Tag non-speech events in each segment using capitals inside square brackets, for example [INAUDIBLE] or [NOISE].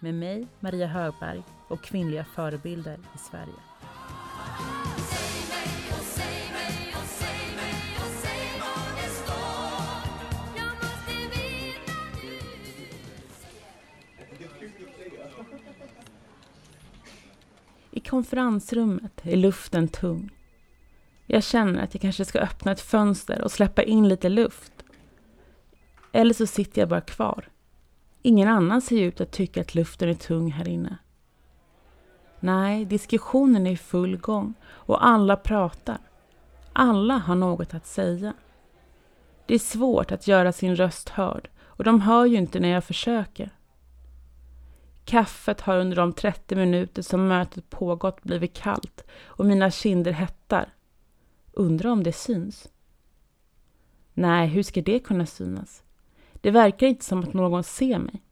med mig, Maria Högberg och kvinnliga förebilder i Sverige. I konferensrummet är luften tung. Jag känner att jag kanske ska öppna ett fönster och släppa in lite luft. Eller så sitter jag bara kvar. Ingen annan ser ut att tycka att luften är tung här inne. Nej, diskussionen är i full gång och alla pratar. Alla har något att säga. Det är svårt att göra sin röst hörd och de hör ju inte när jag försöker. Kaffet har under de 30 minuter som mötet pågått blivit kallt och mina kinder hettar. Undrar om det syns? Nej, hur ska det kunna synas? Det verkar inte som att någon ser mig.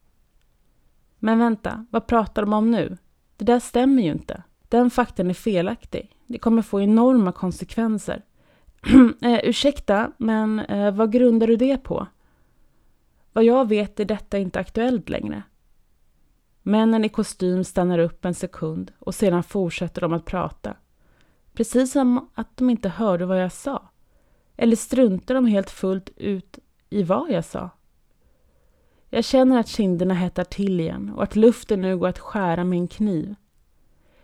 Men vänta, vad pratar de om nu? Det där stämmer ju inte. Den faktan är felaktig. Det kommer få enorma konsekvenser. [CLEARS THROAT] eh, ursäkta, men eh, vad grundar du det på? Vad jag vet är detta inte aktuellt längre. Männen i kostym stannar upp en sekund och sedan fortsätter de att prata. Precis som att de inte hörde vad jag sa. Eller struntar de helt fullt ut i vad jag sa? Jag känner att kinderna hettar till igen och att luften nu går att skära med en kniv.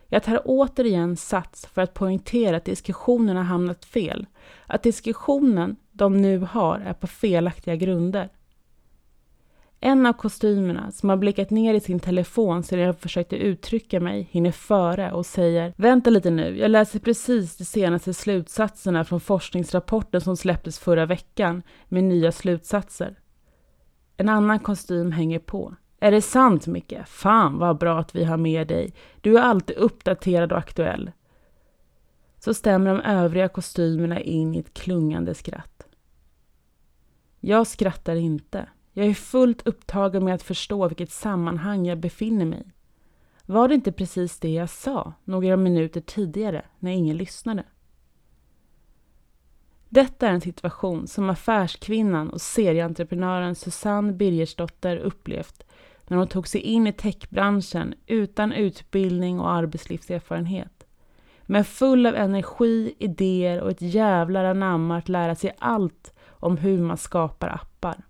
Jag tar återigen sats för att poängtera att diskussionen har hamnat fel. Att diskussionen de nu har är på felaktiga grunder. En av kostymerna, som har blickat ner i sin telefon sedan jag försökte uttrycka mig, hinner före och säger Vänta lite nu, jag läser precis de senaste slutsatserna från forskningsrapporten som släpptes förra veckan med nya slutsatser. En annan kostym hänger på. Är det sant, Micke? Fan vad bra att vi har med dig. Du är alltid uppdaterad och aktuell. Så stämmer de övriga kostymerna in i ett klungande skratt. Jag skrattar inte. Jag är fullt upptagen med att förstå vilket sammanhang jag befinner mig i. Var det inte precis det jag sa några minuter tidigare när ingen lyssnade? Detta är en situation som affärskvinnan och serieentreprenören Susanne Birgersdotter upplevt när hon tog sig in i techbranschen utan utbildning och arbetslivserfarenhet. Men full av energi, idéer och ett jävlar anamma att lära sig allt om hur man skapar appar.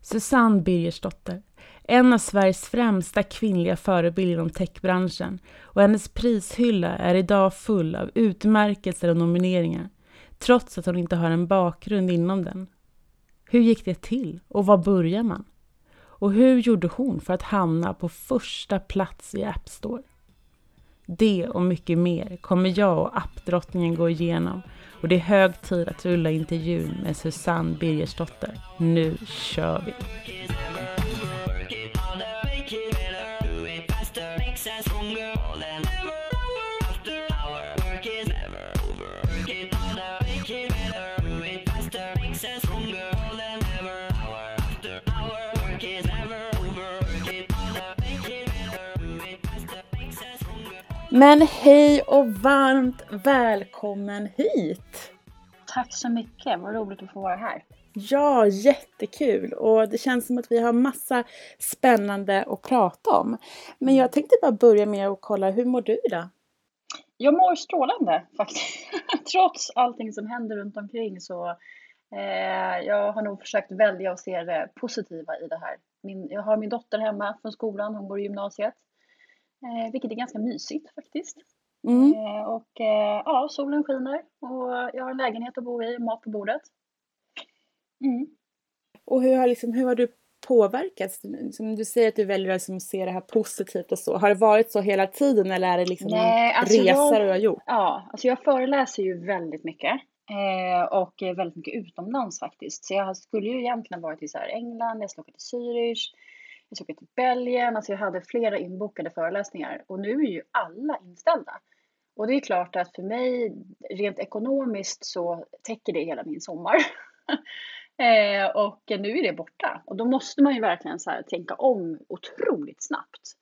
Susanne Birgersdotter, en av Sveriges främsta kvinnliga förebilder inom techbranschen och hennes prishylla är idag full av utmärkelser och nomineringar, trots att hon inte har en bakgrund inom den. Hur gick det till och var börjar man? Och hur gjorde hon för att hamna på första plats i App Store? Det och mycket mer kommer jag och appdrottningen gå igenom och det är hög tid att rulla intervjun med Susanne Birgersdotter. Nu kör vi! Men hej och varmt välkommen hit! Tack så mycket, vad roligt att få vara här. Ja, jättekul och det känns som att vi har massa spännande att prata om. Men jag tänkte bara börja med att kolla, hur mår du idag? Jag mår strålande faktiskt. [LAUGHS] Trots allting som händer runt omkring så eh, jag har nog försökt välja att se det positiva i det här. Min, jag har min dotter hemma från skolan, hon går i gymnasiet. Eh, vilket är ganska mysigt faktiskt. Mm. Eh, och eh, ja, solen skiner och jag har en lägenhet att bo i, mat på bordet. Mm. Och hur har, liksom, hur har du påverkats? Som du säger att du väljer att liksom se det här positivt och så. Har det varit så hela tiden eller är det liksom Nej, en alltså resa jag, du har gjort? Ja, alltså jag föreläser ju väldigt mycket. Eh, och väldigt mycket utomlands faktiskt. Så jag skulle ju egentligen varit i så här England, jag skulle åka till Zürich. jag ska åka till Belgien, alltså jag hade flera inbokade föreläsningar och nu är ju alla inställda. Och det är klart att för mig, rent ekonomiskt så täcker det hela min sommar. [LAUGHS] eh, och nu är det borta. Och då måste man ju verkligen så här tänka om otroligt snabbt.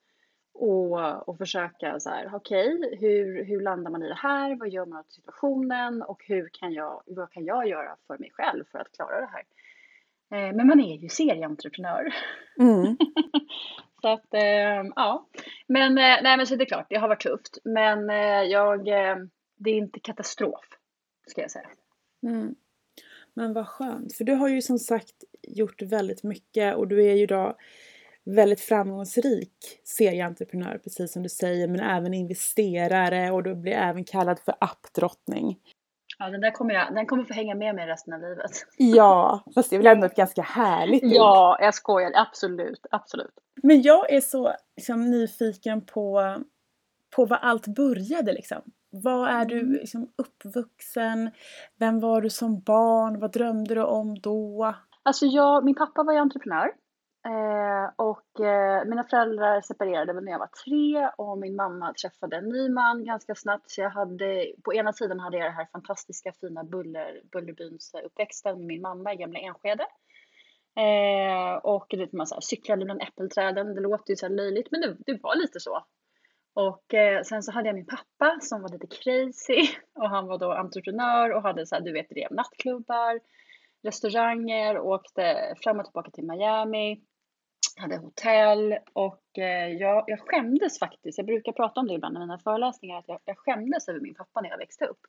Och, och försöka så här, okej, okay, hur, hur landar man i det här? Vad gör man åt situationen? Och hur kan jag, vad kan jag göra för mig själv för att klara det här? Eh, men man är ju serieentreprenör. Mm. [LAUGHS] så att, eh, ja. Men, eh, nej, men så det är klart, det har varit tufft. Men jag, det är inte katastrof, ska jag säga. Mm. Men vad skönt, för du har ju som sagt gjort väldigt mycket och du är ju då väldigt framgångsrik serieentreprenör, precis som du säger, men även investerare och du blir även kallad för appdrottning. Ja, den där kommer, jag, den kommer få hänga med mig resten av livet. [LAUGHS] Ja, fast det är väl ändå ett ganska härligt ord. Ja, jag skojar. Absolut, absolut. Men jag är så liksom, nyfiken på, på vad allt började liksom. Var är du mm. liksom, uppvuxen? Vem var du som barn? Vad drömde du om då? Alltså jag, min pappa var ju entreprenör. Eh, och eh, mina föräldrar separerade när jag var tre och min mamma träffade en ny man ganska snabbt. Så jag hade, på ena sidan hade jag det här fantastiska fina buller, Bullerbyns uppväxten med min mamma i gamla Enskede. Eh, och det, man så här, cyklade bland äppelträden. Det låter ju så här löjligt men det, det var lite så. Och eh, sen så hade jag min pappa som var lite crazy [LAUGHS] och han var då entreprenör och hade så här, du vet, drev nattklubbar, restauranger, åkte fram och tillbaka till Miami hade hotell och eh, jag, jag skämdes faktiskt. Jag brukar prata om det ibland i mina föreläsningar, att jag, jag skämdes över min pappa när jag växte upp.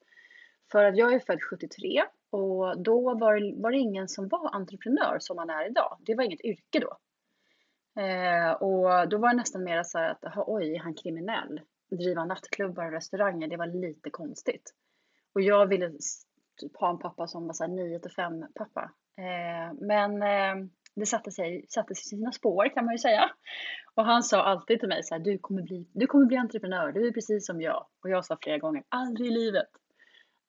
För att jag är född 73 och då var var det ingen som var entreprenör som man är idag. Det var inget yrke då. Eh, och då var det nästan mer så här att, aha, oj, är han kriminell? Driva nattklubbar och restauranger, det var lite konstigt. Och jag ville typ ha en pappa som var så här 9 till 5 pappa. Eh, men eh, det satte sig, satte sig sina spår kan man ju säga. Och han sa alltid till mig så här, du kommer bli, du kommer bli entreprenör, du är precis som jag. Och jag sa flera gånger, aldrig i livet.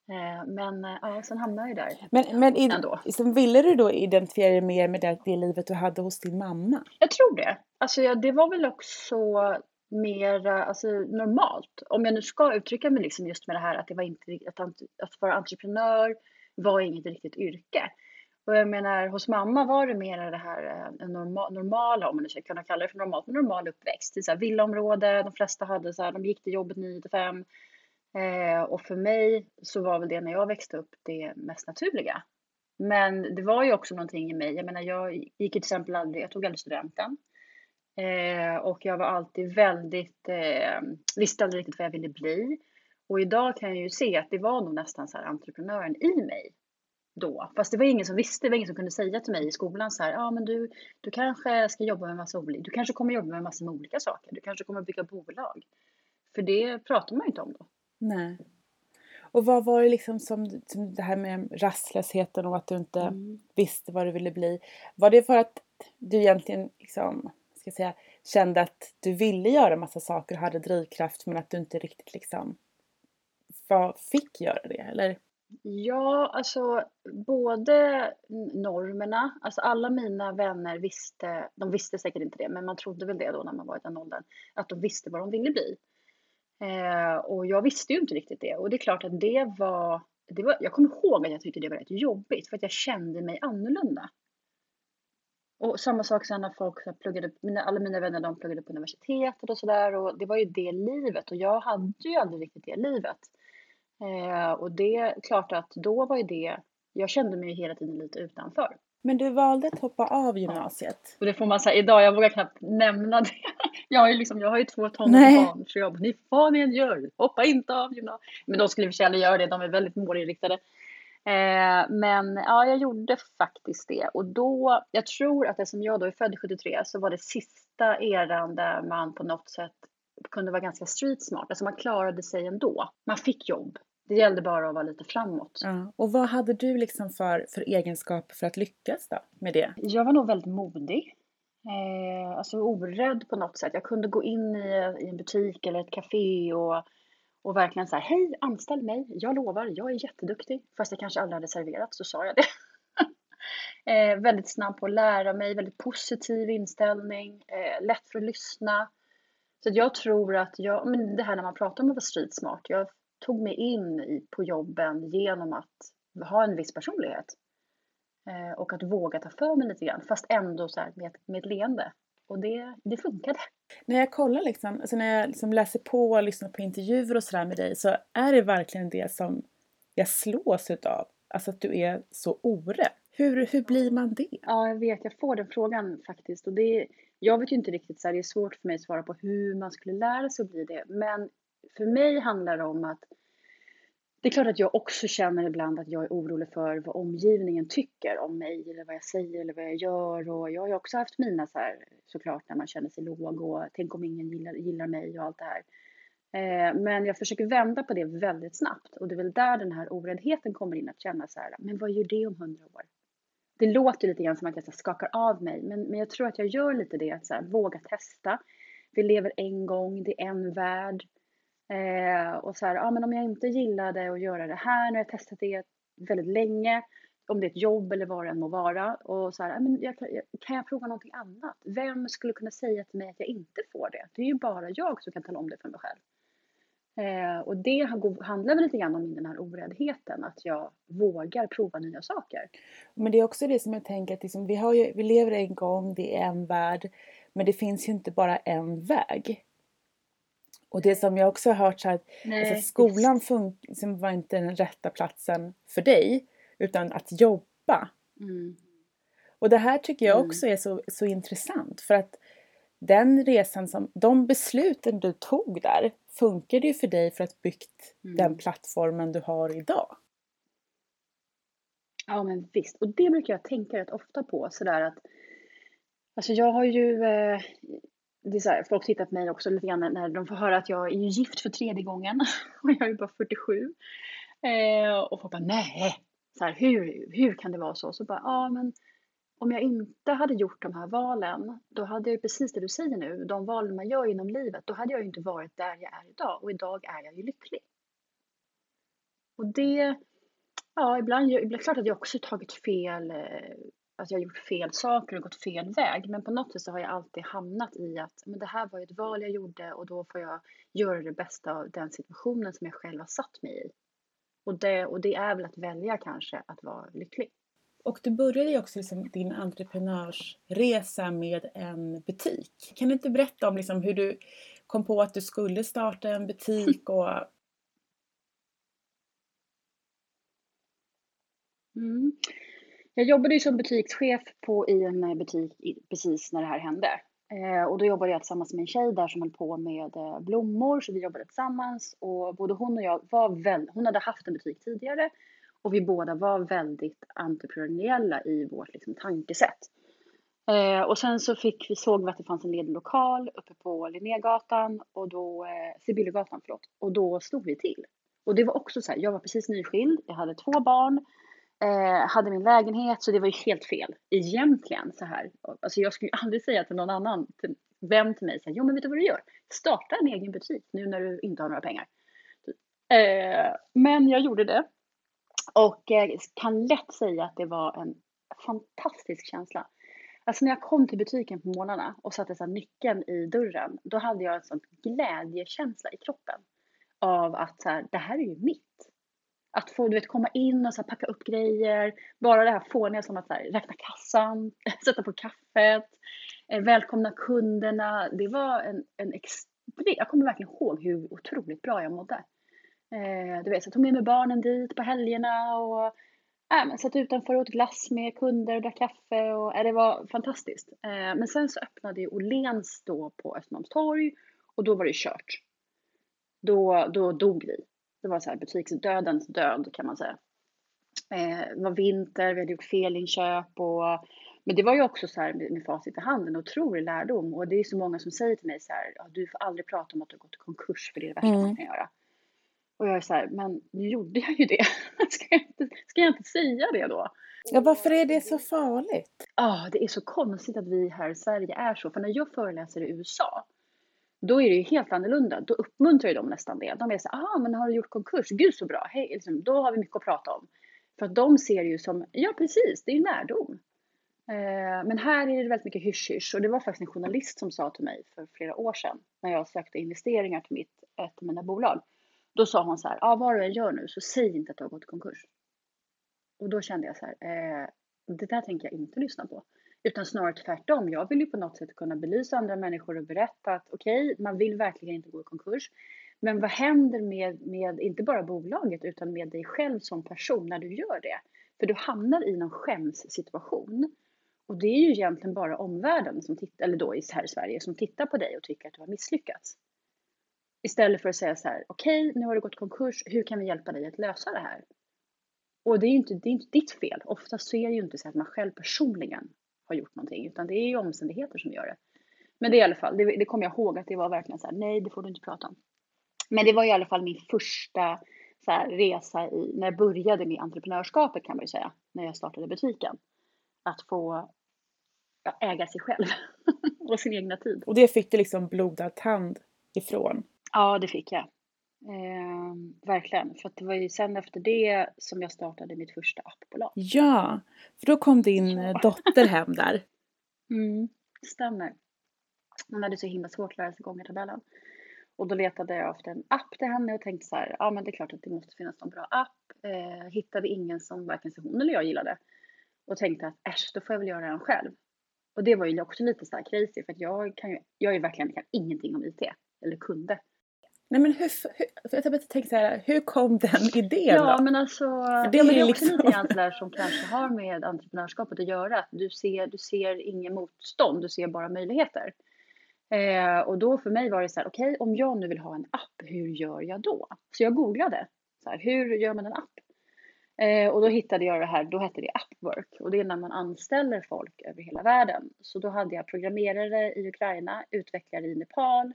Eh, men eh, ja, sen hamnade jag där Men, men i, ändå. Liksom, ville du då identifiera dig mer med det, det livet du hade hos din mamma? Jag tror det. Alltså ja, det var väl också mer alltså, normalt. Om jag nu ska uttrycka mig liksom just med det här att det var inte att, att vara entreprenör var inget riktigt yrke. Och jag menar, hos mamma var det mer det här eh, norma, normala, om man nu ska kunna kalla det för normalt, normal uppväxt. I så här villaområde, de flesta hade så här, de gick till jobbet 9 till 5. Eh, och för mig så var väl det när jag växte upp det mest naturliga. Men det var ju också någonting i mig, jag menar jag gick till exempel aldrig, jag tog aldrig studenten. Eh, och jag var alltid väldigt, eh, visste aldrig riktigt vad jag ville bli. Och idag kan jag ju se att det var nog nästan så här entreprenören i mig då. Fast det var ingen som visste, det var ingen som kunde säga till mig i skolan så här, ja ah, men du, du kanske ska jobba med massa olika, du kanske kommer jobba med massor med olika saker, du kanske kommer bygga bolag. För det pratar man ju inte om då. Nej. Och vad var det liksom som, som det här med rastlösheten och att du inte mm. visste vad du ville bli? Var det för att du egentligen liksom, ska säga, kände att du ville göra massa saker och hade drivkraft men att du inte riktigt liksom var, fick göra det eller? Ja, alltså både normerna, alltså alla mina vänner visste, de visste säkert inte det, men man trodde väl det då när man var i den åldern, att de visste vad de ville bli. Eh, och jag visste ju inte riktigt det och det är klart att det var, det var, jag kommer ihåg att jag tyckte det var rätt jobbigt för att jag kände mig annorlunda. Och samma sak sen när folk så pluggade, mina, alla mina vänner de pluggade på universitetet och sådär och det var ju det livet och jag hade ju aldrig riktigt det livet. Eh, och det är klart att då var ju det, jag kände mig hela tiden lite utanför. Men du valde att hoppa av gymnasiet? Och det får man säga idag, jag vågar knappt nämna det. [LAUGHS] Jag har ju, liksom, jag har ju två tonårsbarn så jag bara, ni får vad ni än gör, hoppa inte av gymnasiet. Men de skulle i och för sig göra det, de är väldigt målinriktade. Eh, men ja, jag gjorde faktiskt det. Och då, jag tror att eftersom jag då är född 73 så var det sista eran där man på något sätt kunde vara ganska street smart. Alltså man klarade sig ändå. Man fick jobb. Det gällde bara att vara lite framåt. Ja. Och vad hade du liksom för, för egenskaper för att lyckas då med det? Jag var nog väldigt modig. Eh, alltså orädd på något sätt. Jag kunde gå in i, i en butik eller ett café och, och verkligen säga hej anställ mig, jag lovar, jag är jätteduktig. Fast jag kanske aldrig hade serverat så sa jag det. [LAUGHS] Eh, väldigt snabb på att lära mig, väldigt positiv inställning, eh, lätt för att lyssna. Så jag tror att jag, men det här när man pratar om att vara street smart, jag tog mig in i, på jobben genom att ha en viss personlighet. Eh, och att våga ta för mig lite grann, fast ändå så med, med ett leende. Och det, det funkade. När jag kollar liksom, alltså när jag liksom läser på och lyssnar på intervjuer och sådär med dig så är det verkligen det som jag slås utav. Alltså att du är så orädd. Hur, hur blir man det? Ja, jag vet. Jag får den frågan faktiskt. Och det, jag vet ju inte riktigt, så här, det är svårt för mig att svara på hur man skulle lära sig att bli det. Men för mig handlar det om att det är klart att jag också känner ibland att jag är orolig för vad omgivningen tycker om mig eller vad jag säger eller vad jag gör. Och jag har ju också haft mina så här såklart när man känner sig låg och tänk om ingen gillar, gillar mig och allt det här. Eh, men jag försöker vända på det väldigt snabbt och det är väl där den här oräddheten kommer in att känna så här, men vad gör det om hundra år? Det låter lite grann som att jag skakar av mig, men, men jag tror att jag gör lite det, att så här, våga testa. Vi lever en gång, det är en värld. Eh, och så här, ah, men om jag inte gillade att göra det här, nu har jag testat det väldigt länge, om det är ett jobb eller vad det än må vara. Och så här, men jag, kan jag prova någonting annat? Vem skulle kunna säga till mig att jag inte får det? Det är ju bara jag som kan tala om det för mig själv. Eh, och det handlar väl lite grann om den här oräddheten, att jag vågar prova nya saker. Men det är också det som jag tänker att liksom, vi, har ju, vi lever en gång, det är en värld, men det finns ju inte bara en väg. Och det som jag också har hört så här, alltså skolan fun- var inte den rätta platsen för dig, utan att jobba. Mm. Och det här tycker jag mm. också är så, så intressant för att den resan som, de besluten du tog där funkade ju för dig för att byggt mm. den plattformen du har idag. Ja men visst, och det brukar jag tänka rätt ofta på sådär att Alltså jag har ju eh, det är så här, folk tittar på mig också lite grann när de får höra att jag är gift för tredje gången [LAUGHS] och jag är bara 47. Eh, och folk bara nej, så här, hur, hur kan det vara så? Så bara, ja men om jag inte hade gjort de här valen, då hade jag precis det du säger nu, de valen man gör inom livet, då hade jag ju inte varit där jag är idag och idag är jag ju lycklig. Och det, ja ibland, ibland klart att jag också tagit fel, eh, att jag har gjort fel saker och gått fel väg, men på något sätt så har jag alltid hamnat i att men det här var ett val jag gjorde och då får jag göra det bästa av den situationen som jag själv har satt mig i. Och det, och det är väl att välja kanske att vara lycklig. Och du började ju också liksom din entreprenörsresa med en butik. Kan du inte berätta om liksom hur du kom på att du skulle starta en butik [LAUGHS] och mm. Jag jobbade ju som butikschef på, i en eh, butik precis när det här hände. Eh, och då jobbade jag tillsammans med en tjej där som höll på med eh, blommor, så vi jobbade tillsammans. Och både hon och jag var väl, hon hade haft en butik tidigare och vi båda var väldigt entreprenöriella i vårt liksom, tankesätt. Eh, och sen så fick vi, såg vi att det fanns en ledig lokal uppe på Linnégatan och då, eh, Sibyllegatan förlåt, och då stod vi till. Och det var också så här, jag var precis nyskild, jag hade två barn, eh, hade min lägenhet så det var ju helt fel egentligen så här. Alltså jag skulle aldrig säga till någon annan, till, vem till mig, så här, jo men vet du vad du gör? Starta en egen butik nu när du inte har några pengar. Eh, men jag gjorde det och eh, kan lätt säga att det var en fantastisk känsla. Alltså när jag kom till butiken på morgnarna och satte så nyckeln i dörren, då hade jag en sån glädjekänsla i kroppen. Av att så här, det här är ju mitt. Att få du vet, komma in och så här, packa upp grejer. Bara det här fåniga som att så här, räkna kassan, [LAUGHS] sätta på kaffet, eh, välkomna kunderna. Det var en, en extrem, jag kommer verkligen ihåg hur otroligt bra jag mådde. Eh, du vet, jag tog med mig barnen dit på helgerna och äh, satt utanför och åt glass med kunder och drack kaffe. Och, äh, det var fantastiskt. Eh, men sen så öppnade ju Åhléns då på Östermalmstorg och då var det kört. Då, då dog vi. Det var så här butiksdödens död kan man säga. Eh, det var vinter, vi hade gjort felinköp och men det var ju också så här med, med facit i handen, otrolig lärdom. Och det är så många som säger till mig så här, du får aldrig prata om att du har gått i konkurs för det är det värsta mm. man kan göra. Och jag är så här, men nu gjorde jag ju det. [LAUGHS] ska, jag inte, ska jag inte säga det då? Ja, varför är det så farligt? Ja, ah, det är så konstigt att vi här i Sverige är så. För när jag föreläser i USA, då är det ju helt annorlunda. Då uppmuntrar ju de nästan det. De är så ah men har du gjort konkurs? Gud så bra, hej, liksom, då har vi mycket att prata om. För att de ser ju som, ja precis, det är ju lärdom. Eh, men här är det väldigt mycket hysch-hysch och det var faktiskt en journalist som sa till mig för flera år sedan när jag sökte investeringar till mitt, ett av mina bolag. Då sa hon så här, ah, vad du än gör nu så säg inte att du har gått i konkurs. Och då kände jag så här, eh, det där tänker jag inte lyssna på. Utan snarare tvärtom. Jag vill ju på något sätt kunna belysa andra människor och berätta att okej, okay, man vill verkligen inte gå i konkurs. Men vad händer med, med, inte bara bolaget, utan med dig själv som person när du gör det? För du hamnar i någon skämssituation. Och det är ju egentligen bara omvärlden, som titt- eller då här i Sverige, som tittar på dig och tycker att du har misslyckats. Istället för att säga så här, okej, okay, nu har du gått konkurs, hur kan vi hjälpa dig att lösa det här? Och det är ju inte, det är inte ditt fel. Oftast så är det ju inte så att man själv personligen har gjort någonting, utan det är ju omständigheter som gör det. Men det är i alla fall, det, det kommer jag ihåg att det var verkligen så här, nej, det får du inte prata om. Men det var i alla fall min första så här, resa i, när jag började med entreprenörskapet kan man ju säga, när jag startade butiken. Att få ja, äga sig själv [LAUGHS] och sin egna tid. Och det fick du liksom blodad tand ifrån? Ja, det fick jag. Eh, verkligen, för det var ju sen efter det som jag startade mitt första appbolag. Ja, för då kom din ja. dotter hem där. [LAUGHS] Mm, stämmer. Hon hade så himla svårt att lära sig gångertabellen. Och då letade jag efter en app till henne och tänkte så här, ja men det är klart att det måste finnas någon bra app. Eh, hittade ingen som varken hon eller jag gillade. Och tänkte att äsch, då får jag väl göra den själv. Och det var ju också lite så här crazy för att jag kan ju, jag är verkligen kan ingenting om IT. Eller kunde. Nej men hur, hur jag tänkte så här, hur kom den idén Ja då? men alltså, det, ja, men det är liksom... också lite grann där som kanske har med entreprenörskapet att göra. du ser, du ser ingen motstånd, du ser bara möjligheter. Eh, och då för mig var det så här, okej okay, om jag nu vill ha en app, hur gör jag då? Så jag googlade, så här, hur gör man en app? Eh, och då hittade jag det här, då hette det Appwork och det är när man anställer folk över hela världen. Så då hade jag programmerare i Ukraina, utvecklare i Nepal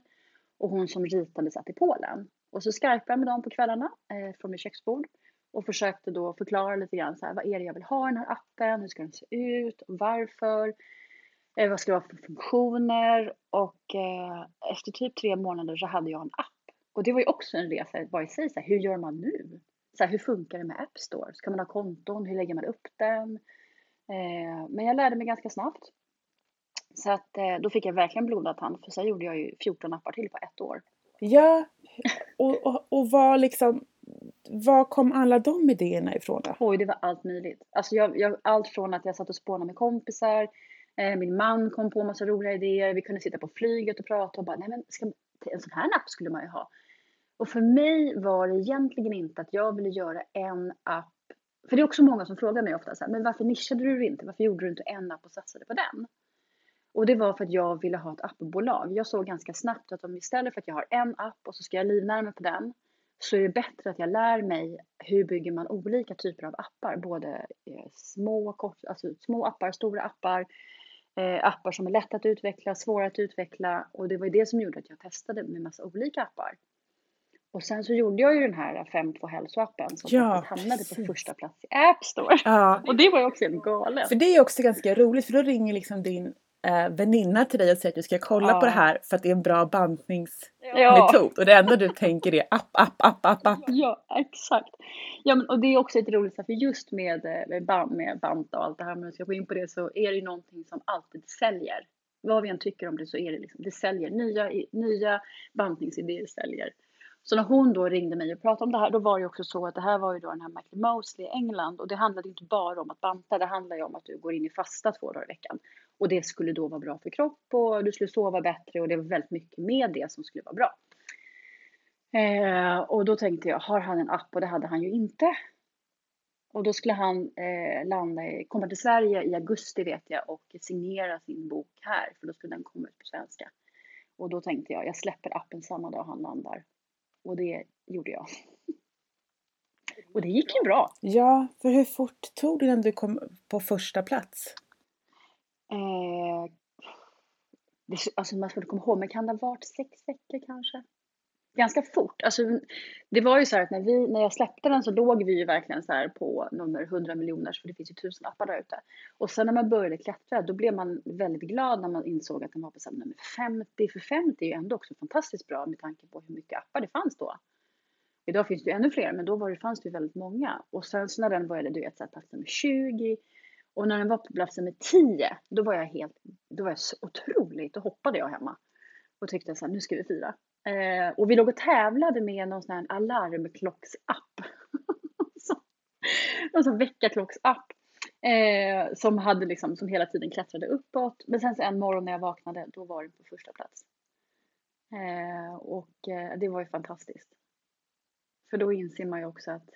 och hon som ritade satt i Polen. Och så skypade jag med dem på kvällarna eh, från mitt köksbord och försökte då förklara lite grann så här, vad är det jag vill ha i den här appen, hur ska den se ut och varför? Eh, vad ska det vara för funktioner? Och eh, efter typ tre månader så hade jag en app. Och det var ju också en resa bara i sig, så här, hur gör man nu? Så här, hur funkar det med App Store? Ska man ha konton? Hur lägger man upp den? Eh, men jag lärde mig ganska snabbt. Så att eh, då fick jag verkligen blodad tand för sen gjorde jag ju 14 appar till på ett år. Ja, och, och, och vad liksom, var kom alla de idéerna ifrån då? Oj, det var allt möjligt. Alltså jag, jag, allt från att jag satt och spånade med kompisar, eh, min man kom på massa roliga idéer, vi kunde sitta på flyget och prata och bara, nej men ska, en sån här app skulle man ju ha. Och för mig var det egentligen inte att jag ville göra en app, för det är också många som frågar mig ofta så här, men varför nischade du inte? Varför gjorde du inte en app och satsade på den? Och det var för att jag ville ha ett appbolag. Jag såg ganska snabbt att om istället för att jag har en app och så ska jag livnära mig på den, så är det bättre att jag lär mig hur bygger man olika typer av appar. Både eh, små, kort, alltså små appar, stora appar, eh, appar som är lätta att utveckla, svåra att utveckla. Och det var det som gjorde att jag testade med massa olika appar. Och sen så gjorde jag ju den här 5.2 hälsoappen som ja, hamnade precis. på första plats i App Store. Ja. [LAUGHS] Och det var ju också en galen. För det är också ganska roligt för då ringer liksom din eh, väninna till dig och säger att du ska kolla ja. på det här för att det är en bra bantningsmetod. Ja. [LAUGHS] Och det enda du tänker är app, app, app, app, app. Ja, exakt. Ja, men, och det är också ett roligt för just med, eh, med, band, med bant och allt det här, om jag ska gå in på det, så är det ju någonting som alltid säljer. Vad vi än tycker om det så är det liksom, det säljer. Nya, nya bantningsidéer säljer. Så när hon då ringde mig och pratade om det här, då var det också så att det här var ju då den här Michael Mosley i England och det handlade inte bara om att banta, det handlar ju om att du går in i fasta två dagar i veckan. Och det skulle då vara bra för kropp och du skulle sova bättre och det var väldigt mycket med det som skulle vara bra. Eh, och då tänkte jag, har han en app? Och det hade han ju inte. Och då skulle han eh, landa i, komma till Sverige i augusti vet jag och signera sin bok här, för då skulle den komma ut på svenska. Och då tänkte jag, jag släpper appen samma dag han landar. Och det gjorde jag. [LAUGHS] Och det gick ju bra. Ja, för hur fort tog det innan du kom på första plats? Eh, det, alltså man skulle komma ihåg, men kan det ha varit sex veckor kanske? Ganska fort. Alltså, det var ju så här att när, vi, när jag släppte den så låg vi ju verkligen så här på nummer 100 miljoner, för det finns ju tusen appar där ute. Och sen när man började klättra, då blev man väldigt glad när man insåg att den var på nummer 50, för 50 är ju ändå också fantastiskt bra med tanke på hur mycket appar det fanns då. Idag finns det ju ännu fler, men då var det, fanns det ju väldigt många. Och sen så när den började, du vet, så här, plats nummer 20, och när den var på plats nummer 10, då var jag helt, då var jag så otroligt, då hoppade jag hemma. Och tyckte så här, nu ska vi fira. Eh, och vi låg och tävlade med någon sån här alarmklocksapp. [LAUGHS] någon sån väckarklocksapp. Eh, som hade liksom, som hela tiden klättrade uppåt. Men sen så en morgon när jag vaknade, då var den på första plats. Eh, och eh, det var ju fantastiskt. För då inser man ju också att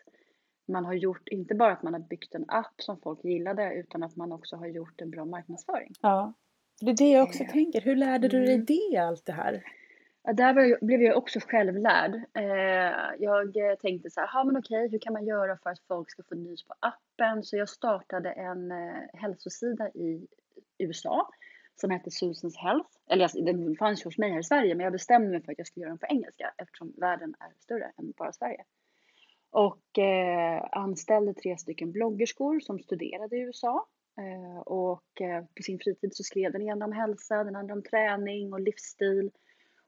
man har gjort, inte bara att man har byggt en app som folk gillade, utan att man också har gjort en bra marknadsföring. Ja, det är det jag också eh, tänker. Hur lärde du dig mm. det, allt det här? Ja, där jag, blev jag också självlärd. Eh, jag tänkte så här, men okej, hur kan man göra för att folk ska få nys på appen? Så jag startade en eh, hälsosida i USA som hette Susans Health. Eller den fanns hos mig här i Sverige, men jag bestämde mig för att jag skulle göra den på engelska eftersom världen är större än bara Sverige. Och eh, anställde tre stycken bloggerskor som studerade i USA. Eh, och eh, på sin fritid så skrev den ena om hälsa, den andra om träning och livsstil.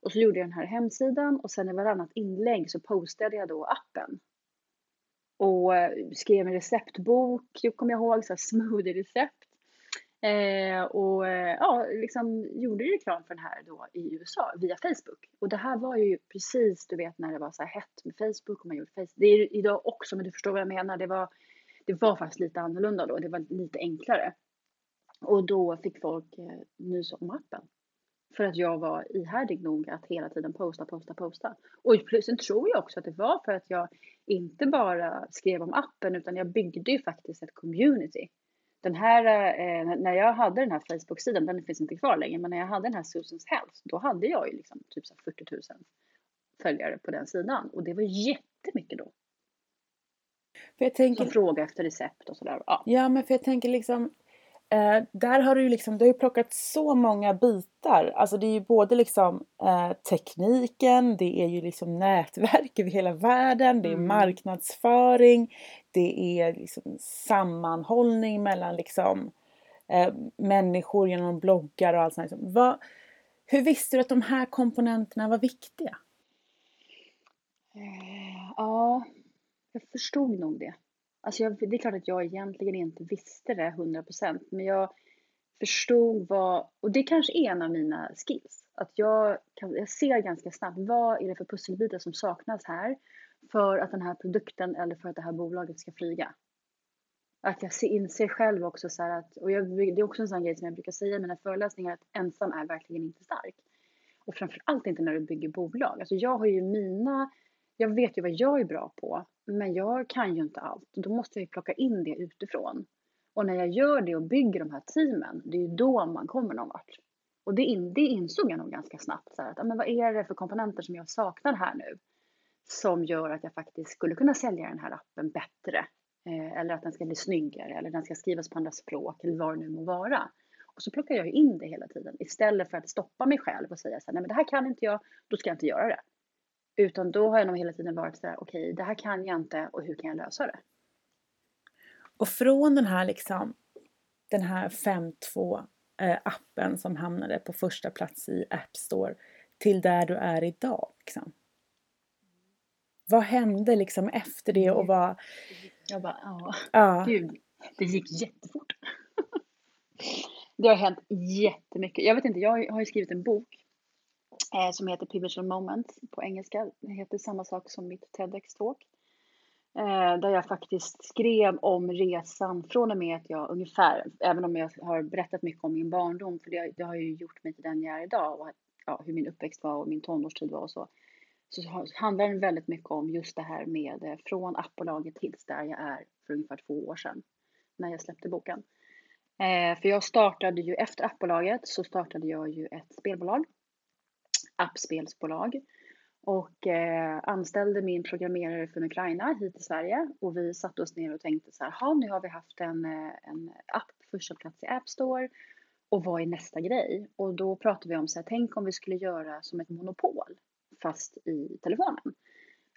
Och så gjorde jag den här hemsidan och sen i varannat inlägg så postade jag då appen. Och eh, skrev en receptbok, kommer jag ihåg, så smoothie-recept. Eh, och eh, ja, liksom gjorde reklam för den här då i USA via Facebook. Och det här var ju precis, du vet när det var så här hett med Facebook och man gjorde Facebook. Det är idag också, men du förstår vad jag menar. Det var, det var faktiskt lite annorlunda då. Det var lite enklare. Och då fick folk eh, nys om appen. För att jag var ihärdig nog att hela tiden posta, posta, posta. Och sen tror jag också att det var för att jag inte bara skrev om appen utan jag byggde ju faktiskt ett community. Den här, eh, när jag hade den här Facebook-sidan, den finns inte kvar längre, men när jag hade den här Susans Health, då hade jag ju liksom typ så 40 000 följare på den sidan. Och det var jättemycket då. För jag tänker... Som fråga efter recept och sådär. Ja. ja, men för jag tänker liksom Eh, där har du ju liksom, du har ju plockat så många bitar. Alltså det är ju både liksom eh, tekniken, det är ju liksom nätverk [LAUGHS] över hela världen, det är mm. marknadsföring, det är liksom sammanhållning mellan liksom eh, människor genom bloggar och allt sånt. Liksom. Vad, hur visste du att de här komponenterna var viktiga? Eh, ja, jag förstod nog det. Alltså jag, det är klart att jag egentligen inte visste det 100% men jag förstod vad, och det kanske är en av mina skills, att jag, kan, jag ser ganska snabbt vad är det för pusselbitar som saknas här för att den här produkten eller för att det här bolaget ska flyga. Att jag inser själv också så att, och jag, det är också en sån grej som jag brukar säga i mina föreläsningar, att ensam är verkligen inte stark. Och framförallt inte när du bygger bolag. Alltså jag har ju mina, jag vet ju vad jag är bra på men jag kan ju inte allt. Då måste jag ju plocka in det utifrån. Och när jag gör det och bygger de här teamen, det är ju då man kommer någon vart. Och det, in, det insåg jag nog ganska snabbt. Så här, att, men vad är det för komponenter som jag saknar här nu? Som gör att jag faktiskt skulle kunna sälja den här appen bättre. Eh, eller att den ska bli snyggare eller den ska skrivas på andra språk eller vad det nu må vara. Och så plockar jag in det hela tiden istället för att stoppa mig själv och säga så här, nej men det här kan inte jag, då ska jag inte göra det. Utan då har jag nog hela tiden varit sådär, okej okay, det här kan jag inte och hur kan jag lösa det? Och från den här liksom, den här 5.2 eh, appen som hamnade på första plats i App Store till där du är idag. Liksom. Vad hände liksom efter det och vad... Jag bara, ja, ja. gud, det gick jättefort. [LAUGHS] det har hänt jättemycket. Jag vet inte, jag har ju skrivit en bok eh, som heter Pivotal Moments på engelska. Det heter samma sak som mitt TEDx-talk. Eh, där jag faktiskt skrev om resan från och med att jag ungefär, även om jag har berättat mycket om min barndom, för det, det har ju gjort mig till den jag är idag och ja, hur min uppväxt var och min tonårstid var och så. Så handlar den väldigt mycket om just det här med eh, från appbolaget tills där jag är för ungefär två år sedan när jag släppte boken. Eh, för jag startade ju efter appbolaget så startade jag ju ett spelbolag appspelsbolag och eh, anställde min programmerare från Ukraina hit till Sverige och vi satte oss ner och tänkte så här, nu har vi haft en, eh, en app på första plats i App Store och vad är nästa grej? Och då pratade vi om så här, tänk om vi skulle göra som ett monopol fast i telefonen.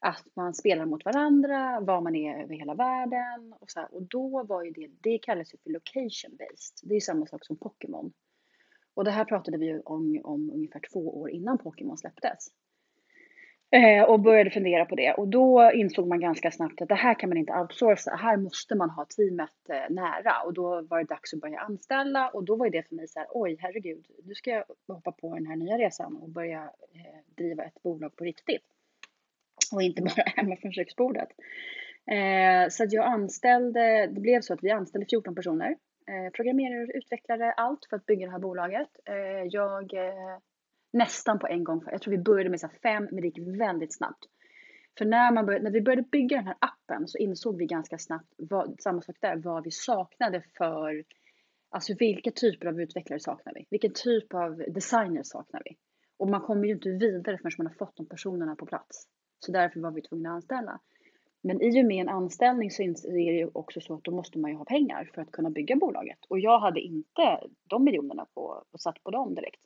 Att man spelar mot varandra, var man är över hela världen och så här, Och då var ju det, det kallas ju för location based. Det är samma sak som Pokémon. Och det här pratade vi om, om ungefär två år innan Pokémon släpptes. Eh, och började fundera på det och då insåg man ganska snabbt att det här kan man inte outsourca. Här måste man ha teamet eh, nära och då var det dags att börja anställa och då var det för mig så här, oj herregud, nu ska jag hoppa på den här nya resan och börja eh, driva ett bolag på riktigt. Och inte [LAUGHS] bara hemma från köksbordet. Eh, så att jag anställde, det blev så att vi anställde 14 personer. Eh, programmerare, utvecklare, allt för att bygga det här bolaget. Eh, jag nästan på en gång. Jag tror vi började med så fem, men det gick väldigt snabbt. För när, man började, när vi började bygga den här appen så insåg vi ganska snabbt, vad, samma sak där, vad vi saknade för, alltså vilka typer av utvecklare saknar vi? Vilken typ av designer saknar vi? Och man kommer ju inte vidare förrän man har fått de personerna på plats. Så därför var vi tvungna att anställa. Men i och med en anställning så är det ju också så att då måste man ju ha pengar för att kunna bygga bolaget. Och jag hade inte de miljonerna på, och satt på dem direkt.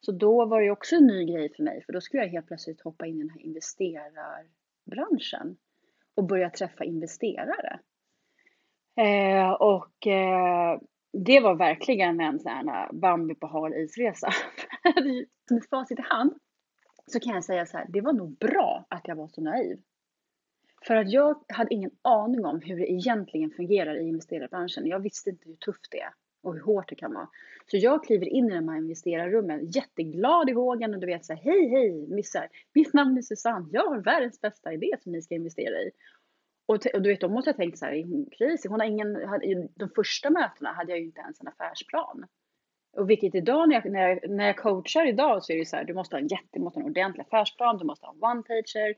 Så då var det också en ny grej för mig, för då skulle jag helt plötsligt hoppa in i den här investerarbranschen och börja träffa investerare. Eh, och eh, det var verkligen en sån här Bambi på hal isresa. [LAUGHS] Med facit i hand så kan jag säga så här, det var nog bra att jag var så naiv. För att jag hade ingen aning om hur det egentligen fungerar i investerarbranschen. Jag visste inte hur tufft det är och hur hårt det kan vara. Så jag kliver in i de här investerarrummen jätteglad i vågen och du vet så här, hej hej missar, mitt namn är Susanne, jag har världens bästa idé som ni ska investera i. Och, och du vet, då måste jag tänka så här, är? Hon har ingen, de första mötena hade jag ju inte ens en affärsplan. Och vilket idag när jag, när jag, när jag coachar idag så är det så här, du måste ha en jätte, måste ha en ordentlig affärsplan, du måste ha en one-pager,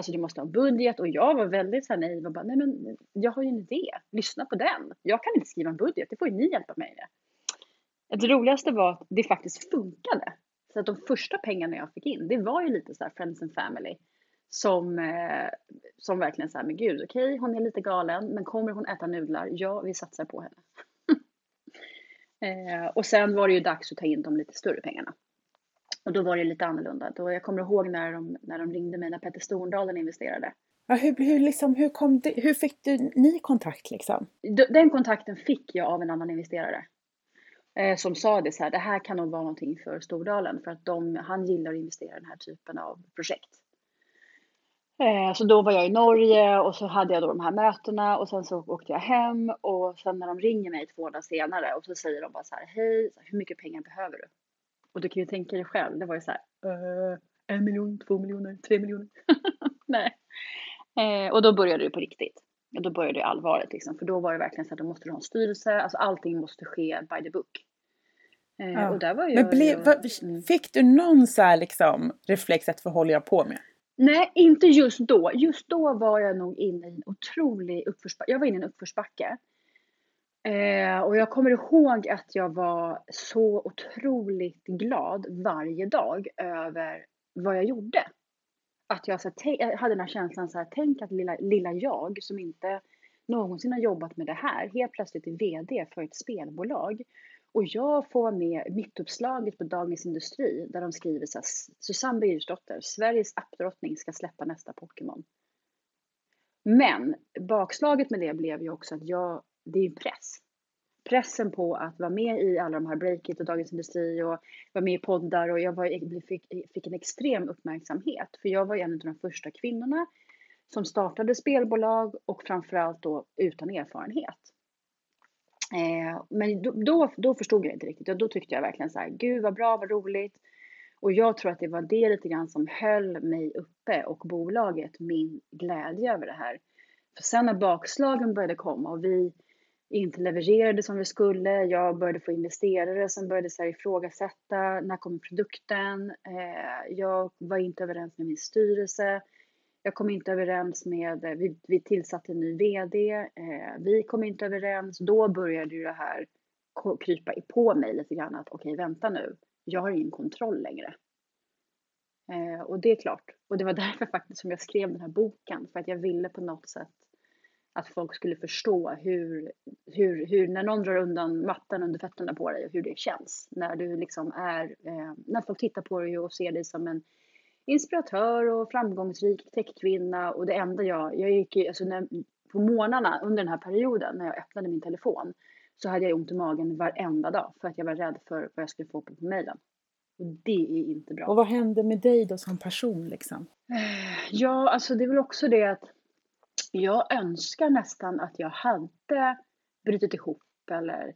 Alltså du måste ha budget och jag var väldigt så här naiv och bara, nej men jag har ju en idé, lyssna på den. Jag kan inte skriva en budget, det får ju ni hjälpa mig med. Det roligaste var att det faktiskt funkade. Så att de första pengarna jag fick in, det var ju lite så här friends and family. Som, eh, som verkligen sa, men gud, okej, okay, hon är lite galen, men kommer hon äta nudlar? Ja, vi satsar på henne. [LAUGHS] eh, och sen var det ju dags att ta in de lite större pengarna. Och då var det lite annorlunda. Då jag kommer ihåg när de, när de ringde mig när Petter Storndalen investerade. Ja, hur, hur, liksom, hur, kom det, hur fick du ni kontakt liksom? Den kontakten fick jag av en annan investerare. Eh, som sa det så här, det här kan nog vara någonting för Stordalen för att de, han gillar att investera i den här typen av projekt. Eh, så då var jag i Norge och så hade jag då de här mötena och sen så åkte jag hem och sen när de ringer mig två dagar senare och så säger de bara så här, hej, hur mycket pengar behöver du? Och du kan ju tänka dig själv, det var ju så här, uh, en miljon, två miljoner, tre miljoner. [LAUGHS] Nej. Eh, och då började det på riktigt. Och då började det allvaret liksom. För då var det verkligen så att då måste du ha en styrelse, alltså allting måste ske by the book. Eh, ja. och där var jag, Men blev, jag, vad, fick du någon så här liksom reflex att vad håller jag på med? Nej, inte just då. Just då var jag nog inne i en otrolig uppförsbacke. Jag var inne i en uppförsbacke. Eh, och jag kommer ihåg att jag var så otroligt glad varje dag över vad jag gjorde. Att jag, så här, jag hade den här känslan så här, tänk att lilla, lilla jag som inte någonsin har jobbat med det här helt plötsligt är VD för ett spelbolag. Och jag får vara med mittuppslaget på Dagens Industri där de skriver så här, Susanne Birgersdotter, Sveriges appdrottning ska släppa nästa Pokémon. Men bakslaget med det blev ju också att jag det är ju press. Pressen på att vara med i alla de här Breakit och Dagens Industri och vara med i poddar och jag var, fick, fick en extrem uppmärksamhet för jag var en av de första kvinnorna som startade spelbolag och framförallt då utan erfarenhet. Eh, men då, då, då, förstod jag inte riktigt och då tyckte jag verkligen så här, gud vad bra, vad roligt. Och jag tror att det var det lite grann som höll mig uppe och bolaget min glädje över det här. För sen när bakslagen började komma och vi inte levererade som vi skulle. Jag började få investerare som började så här ifrågasätta, när kommer produkten? Eh, jag var inte överens med min styrelse. Jag kom inte överens med, eh, vi, vi tillsatte en ny VD, eh, vi kom inte överens. Då började ju det här krypa på mig lite grann att okej, okay, vänta nu, jag har ingen kontroll längre. Eh, och det är klart, och det var [LAUGHS] därför faktiskt som jag skrev den här boken, för att jag ville på något sätt att folk skulle förstå hur, hur, hur, när någon drar undan mattan under fötterna på dig och hur det känns. När du liksom är, eh, när folk tittar på dig och ser dig som en inspiratör och framgångsrik techkvinna och det enda jag, jag gick ju, alltså när, på morgnarna under den här perioden när jag öppnade min telefon så hade jag ont i magen varenda dag för att jag var rädd för vad jag skulle få på mejlen. Och det är inte bra. Och vad hände med dig då som person liksom? Ja, alltså det är väl också det att jag önskar nästan att jag hade brutit ihop eller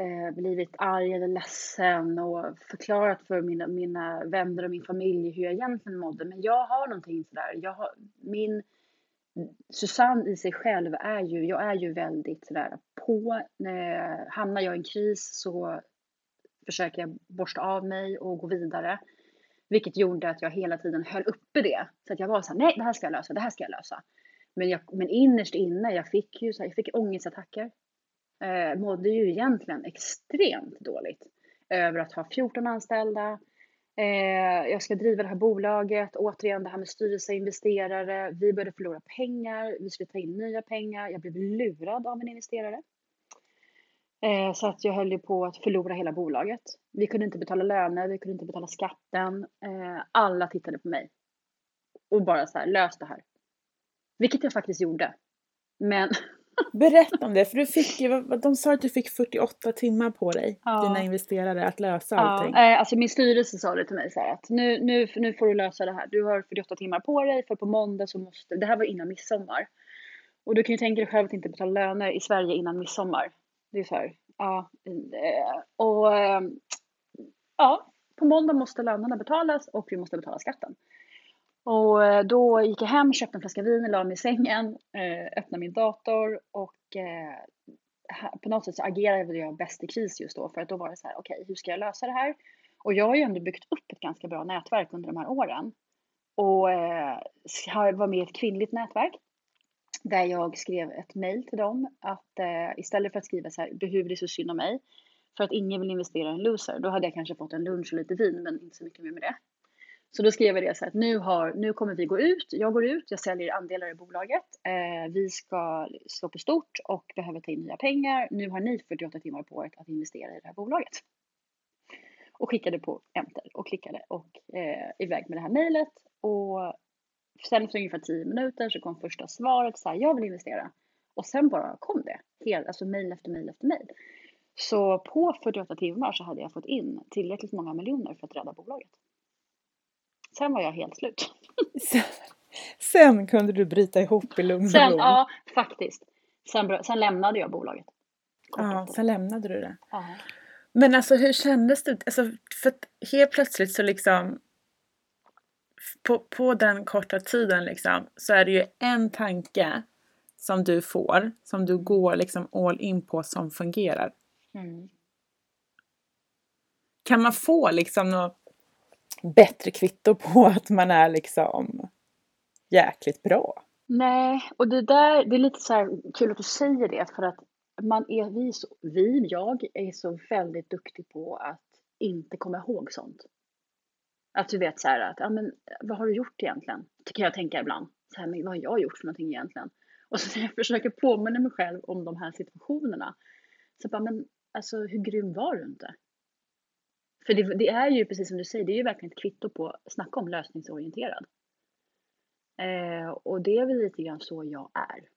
eh, blivit arg eller ledsen och förklarat för mina, mina vänner och min familj hur jag egentligen mådde. Men jag har någonting sådär, jag har, min Susanne i sig själv är ju, jag är ju väldigt sådär på. När, hamnar jag i en kris så försöker jag borsta av mig och gå vidare. Vilket gjorde att jag hela tiden höll uppe det. Så att jag var såhär, nej det här ska jag lösa, det här ska jag lösa. Men, jag, men innerst inne, jag fick ju så här, jag fick ångestattacker. Eh, mådde ju egentligen extremt dåligt över att ha 14 anställda. Eh, jag ska driva det här bolaget, återigen det här med styrelse, investerare. Vi började förlora pengar, vi skulle ta in nya pengar. Jag blev lurad av en investerare. Eh, så att jag höll ju på att förlora hela bolaget. Vi kunde inte betala löner, vi kunde inte betala skatten. Eh, alla tittade på mig. Och bara så här, lös det här. Vilket jag faktiskt gjorde. Men... [LAUGHS] Berätta om det, för du fick ju, de sa att du fick 48 timmar på dig, ja. dina investerare, att lösa ja. allting. Eh, alltså min styrelse sa det till mig så här, att nu, nu, nu får du lösa det här. Du har 48 timmar på dig, för på måndag så måste, det här var innan midsommar. Och du kan ju tänka dig själv att inte betala löner i Sverige innan midsommar. Det är så här, ja. Eh, och ehm, ja, på måndag måste lönerna betalas och vi måste betala skatten. Och eh, då gick jag hem, köpte en flaska vin, la mig i sängen, eh, öppnade min dator och eh, på något sätt så agerade jag bäst i kris just då för att då var det så här, okej, okay, hur ska jag lösa det här? Och jag har ju ändå byggt upp ett ganska bra nätverk under de här åren och eh, var med i ett kvinnligt nätverk där jag skrev ett mejl till dem att eh, istället för att skriva så här, behöver det så synd om mig för att ingen vill investera i en loser, då hade jag kanske fått en lunch och lite vin, men inte så mycket mer med det. Så då skrev jag det så här att nu, har, nu kommer vi gå ut, jag går ut, jag säljer andelar i bolaget, eh, vi ska slå på stort och behöver ta in nya pengar. Nu har ni 48 timmar på er att investera i det här bolaget. Och skickade på enter och klickade och eh, iväg med det här mejlet och Sen efter ungefär 10 minuter så kom första svaret så här, jag vill investera. Och sen bara kom det, helt, alltså mejl efter mejl efter mejl. Så på 48 timmar så hade jag fått in tillräckligt många miljoner för att rädda bolaget. Sen var jag helt slut. Sen, sen kunde du bryta ihop i lugn och ro? Ja, faktiskt. Sen, sen lämnade jag bolaget. Ja, sen lämnade du det. Ja. Men alltså hur kändes det? Alltså, för helt plötsligt så liksom på, på den korta tiden liksom, så är det ju en tanke som du får, som du går liksom all in på som fungerar. Mm. Kan man få liksom något bättre kvitto på [LAUGHS] att man är liksom jäkligt bra? Nej, och det där, det är lite så här kul att du säger det för att man är, vi, så, vi, jag är så väldigt duktig på att inte komma ihåg sånt. Att du vet så här att, ja men vad har du gjort egentligen? Kan jag tänka ibland. Så här, men vad har jag gjort för någonting egentligen? Och så [LAUGHS] när jag försöker påminna mig själv om de här situationerna. Så bara, men alltså hur grym var du inte? För det, det, är ju precis som du säger, det är ju verkligen ett kvitto på, snacka om lösningsorienterad. Eh, och det är väl lite grann så jag är.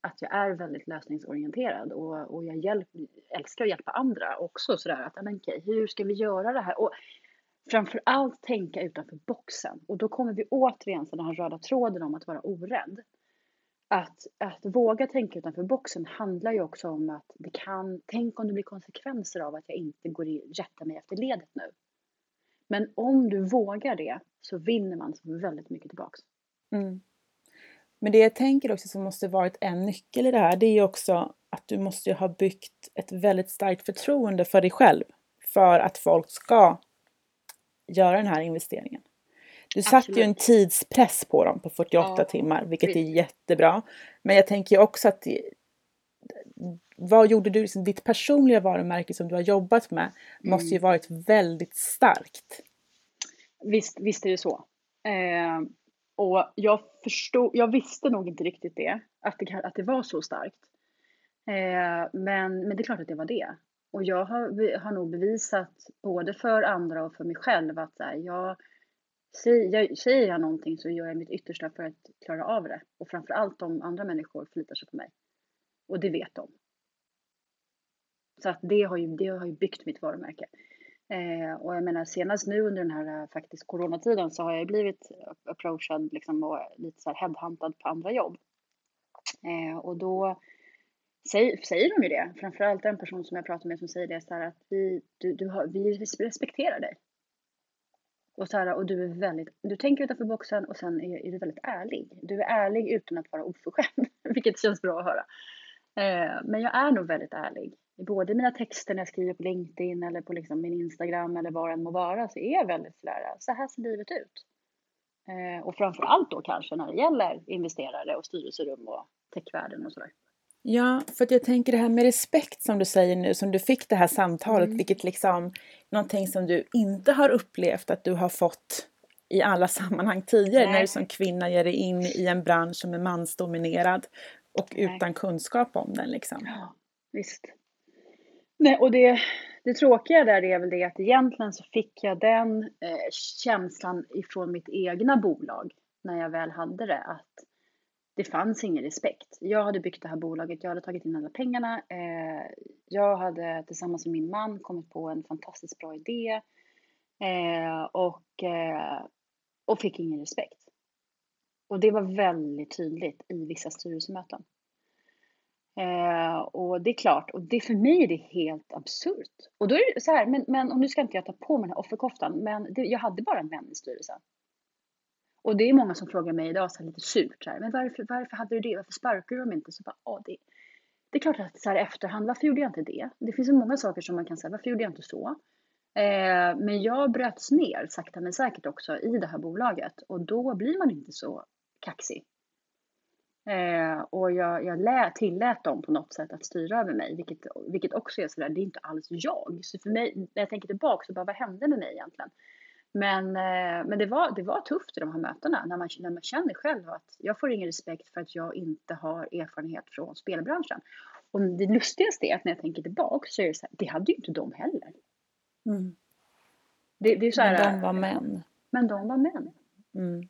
Att jag är väldigt lösningsorienterad och, och jag hjälp, älskar att hjälpa andra också sådär att, men okej, hur ska vi göra det här? Och framför allt tänka utanför boxen. Och då kommer vi återigen till den här röda tråden om att vara orädd. Att, att våga tänka utanför boxen handlar ju också om att det kan, tänk om det blir konsekvenser av att jag inte går i, rättar mig efter ledet nu. Men om du vågar det så vinner man så väldigt mycket tillbaks. Mm. Men det jag tänker också som måste varit en nyckel i det här, det är ju också att du måste ha byggt ett väldigt starkt förtroende för dig själv. För att folk ska göra den här investeringen. Du satte ju en tidspress på dem på 48 ja, timmar, vilket är jättebra. Men jag tänker också att vad gjorde du, liksom, ditt personliga varumärke som du har jobbat med mm. måste ju varit väldigt starkt. Visst, visst är det så. Eh, och jag förstod, jag visste nog inte riktigt det, att det, att det var så starkt. Eh, men, men det är klart att det var det. Och jag har, har nog bevisat både för andra och för mig själv att här, jag, säger, jag någonting så gör jag mitt yttersta för att klara av det. Och framför allt om andra människor förlitar sig på mig. Och det vet de. Så att det har ju, det har ju byggt mitt varumärke. Eh, och jag menar senast nu under den här eh, faktiskt coronatiden så har jag blivit approachad liksom och lite så här headhuntad på andra jobb. Eh, och då säger, säger de ju det, framförallt en person som jag pratar med som säger det så här att vi, du, du har, vi respekterar dig. Och, så här, och du är väldigt, du tänker utanför boxen och sen är, är, du väldigt ärlig. Du är ärlig utan att vara oförskämd, [LAUGHS] vilket känns bra att höra. Eh, men jag är nog väldigt ärlig. Både i mina texter när jag skriver på LinkedIn eller på liksom min Instagram eller vad det än må vara så är jag väldigt sådär, så här ser livet ut. Eh, och framför allt då kanske när det gäller investerare och styrelserum och techvärlden och sådär. Ja, för att jag tänker det här med respekt som du säger nu, som du fick det här samtalet, mm. vilket liksom någonting som du inte har upplevt att du har fått i alla sammanhang tidigare Nej. när du som kvinna ger dig in i en bransch som är mansdominerad och Nej. utan kunskap om den liksom. Ja, visst. Nej, och det, det tråkiga där är väl det att egentligen så fick jag den eh, känslan ifrån mitt egna bolag när jag väl hade det att det fanns ingen respekt. Jag hade byggt det här bolaget, jag hade tagit in alla pengarna. Eh, jag hade tillsammans med min man kommit på en fantastiskt bra idé eh, och, eh, och fick ingen respekt. Och det var väldigt tydligt i vissa styrelsemöten. Eh, och det är klart, och det för mig är det helt absurt. Och då är det så här, men, men och nu ska inte jag ta på mig den här offerkoftan, men det, jag hade bara en vän i styrelsen. Och det är många som frågar mig idag så här lite surt så här, men varför, varför hade du det? Varför sparkar du dem inte? Så bara, det, det är klart att så här efterhand, varför gjorde jag inte det? Det finns så många saker som man kan säga, varför gjorde jag inte så? Eh, men jag bröts ner sakta men säkert också i det här bolaget och då blir man inte så kaxig. Eh, och jag, jag lät, tillät dem på något sätt att styra över mig, vilket, vilket också är sådär, det är inte alls jag. Så för mig, när jag tänker tillbaka, så bara vad hände med mig egentligen? Men, eh, men det, var, det var tufft i de här mötena, när man, när man känner själv att jag får ingen respekt för att jag inte har erfarenhet från spelbranschen. Och det lustigaste är att när jag tänker tillbaka så är det så här, det hade ju inte de heller. Mm. Det, det är så här, men de var män. Men de var män. Mm.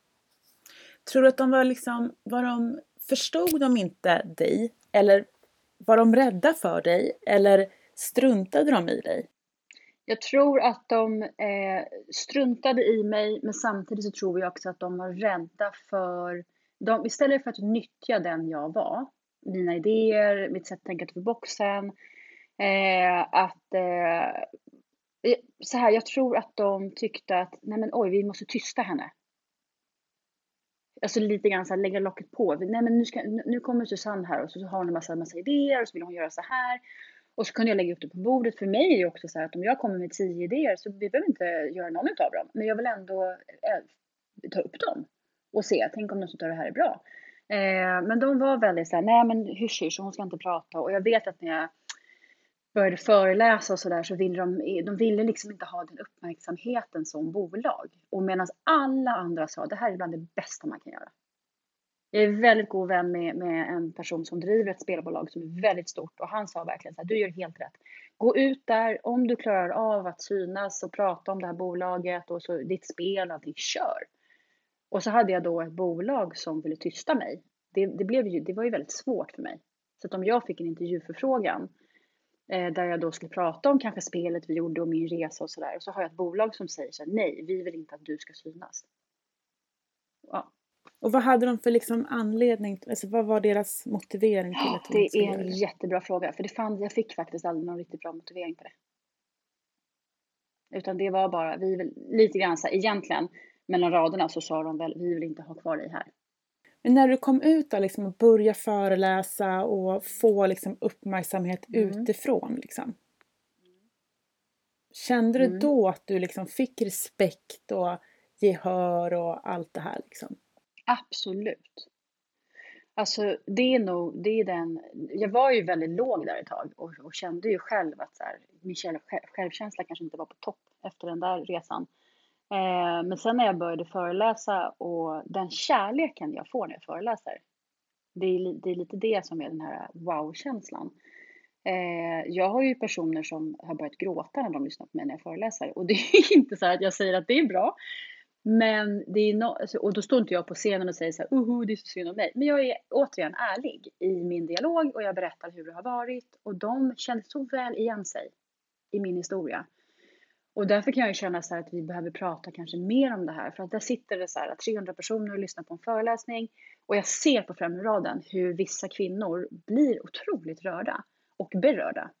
Tror du att de var liksom, var de förstod de inte dig? Eller var de rädda för dig? Eller struntade de i dig? Jag tror att de eh, struntade i mig, men samtidigt så tror jag också att de var rädda för... De, istället för att nyttja den jag var, mina idéer, mitt sätt att tänka utanför boxen, eh, att... Eh, eh, så här, jag tror att de tyckte att, nej men oj, vi måste tysta henne. Alltså lite grann så här, lägga locket på. Nej men nu, ska, nu kommer Susanne här och så har hon en massa, massa idéer och så vill hon göra så här. Och så kunde jag lägga upp det på bordet. För mig är det också så här att om jag kommer med tio idéer så vi behöver inte göra någon av dem. Men jag vill ändå eh, ta upp dem och se, tänk om något av det här är bra. Eh, men de var väldigt så här, nej men hysch hysch, hon ska inte prata. Och jag vet att när jag började föreläsa och sådär så ville de, de ville liksom inte ha den uppmärksamheten som bolag. Och medan alla andra sa det här är bland det bästa man kan göra. Jag är väldigt god vän med, med en person som driver ett spelbolag som är väldigt stort och han sa verkligen så här, du gör helt rätt. Gå ut där, om du klarar av att synas och prata om det här bolaget och så ditt spel, och allting, kör. Och så hade jag då ett bolag som ville tysta mig. Det, det, blev ju, det var ju väldigt svårt för mig. Så att om jag fick en intervjuförfrågan eh, där jag då skulle prata om kanske spelet vi gjorde och min resa och sådär. Och så har jag ett bolag som säger så här, nej, vi vill inte att du ska synas. Ja. Och vad hade de för liksom anledning, alltså vad var deras motivering till att Det är en jättebra fråga, för det fann, jag fick faktiskt aldrig någon riktigt bra motivering på det. Utan det var bara, vi vill, lite grann så här, egentligen mellan raderna så sa de väl, vi vill inte ha kvar dig här. Men när du kom ut då, liksom, och började föreläsa och få liksom, uppmärksamhet mm. utifrån, liksom. Kände du mm. då att du liksom fick respekt och gehör och allt det här? Liksom? Absolut. Alltså det är nog, det är den, jag var ju väldigt låg där ett tag och, och kände ju själv att så här, min själv, självkänsla kanske inte var på topp efter den där resan. Eh, men sen när jag började föreläsa och den kärleken jag får när jag föreläser, det är, det är lite det som är den här wow-känslan. Eh, jag har ju personer som har börjat gråta när de lyssnar på mig när jag föreläser och det är [LAUGHS] inte så att jag säger att det är bra, men det är no alltså, och då står inte jag på scenen och säger så här, uhu, det är så synd om mig. Men jag är återigen ärlig i min dialog och jag berättar hur det har varit och de känner så väl igen sig i min historia. Och därför kan jag ju känna så här att vi behöver prata kanske mer om det här. För att där sitter det så här 300 personer och lyssnar på en föreläsning. Och jag ser på främre raden hur vissa kvinnor blir otroligt rörda och berörda.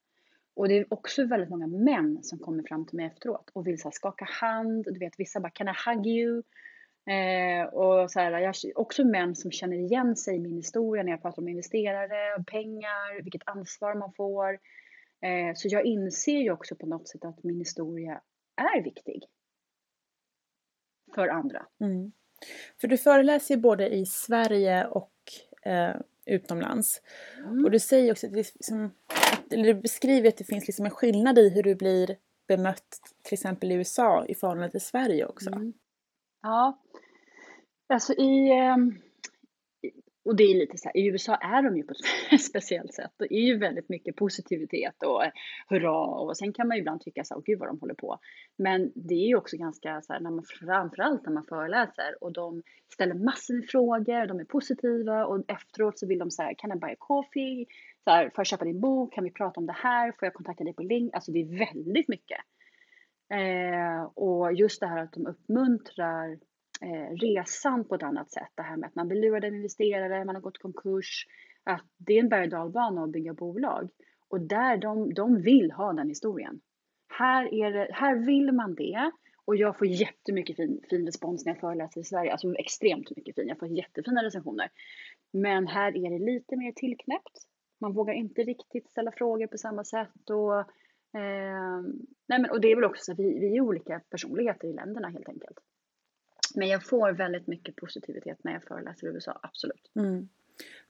Och det är också väldigt många män som kommer fram till mig efteråt och vill så skaka hand. Du vet, vissa bara “Can I hug you?” eh, och så här, jag, Också män som känner igen sig i min historia när jag pratar om investerare, pengar, vilket ansvar man får. Eh, så jag inser ju också på något sätt att min historia är viktig. För andra. Mm. För du föreläser ju både i Sverige och eh, utomlands. Mm. Och du säger också att, liksom, eller du beskriver att det finns liksom en skillnad i hur du blir bemött till exempel i USA i förhållande till Sverige också. Mm. Ja, alltså i, ehm, och det är lite så här, i USA är de ju på ett [LAUGHS] speciellt sätt. Det är ju väldigt mycket positivitet och hurra och sen kan man ju ibland tycka så här, gud vad de håller på. Men det är ju också ganska så här, när man, framförallt när man föreläser och de ställer massor med frågor, de är positiva och efteråt så vill de så här, kan I buy a coffee? Så här, får jag köpa din bok? Kan vi prata om det här? Får jag kontakta dig på link? Alltså det är väldigt mycket. Eh, och just det här att de uppmuntrar eh, resan på ett annat sätt. Det här med att man blir lurad av investerare, man har gått konkurs. Att det är en berg och att bygga bolag. Och där de, de vill ha den historien. Här, är det, här vill man det. Och jag får jättemycket fin, fin respons när jag föreläser i Sverige. Alltså extremt mycket fin. Jag får jättefina recensioner. Men här är det lite mer tillknäppt. Man vågar inte riktigt ställa frågor på samma sätt. Och, eh, nej men, och det är väl också så att vi, vi är olika personligheter i länderna helt enkelt. Men jag får väldigt mycket positivitet när jag föreläser i USA, absolut. Mm.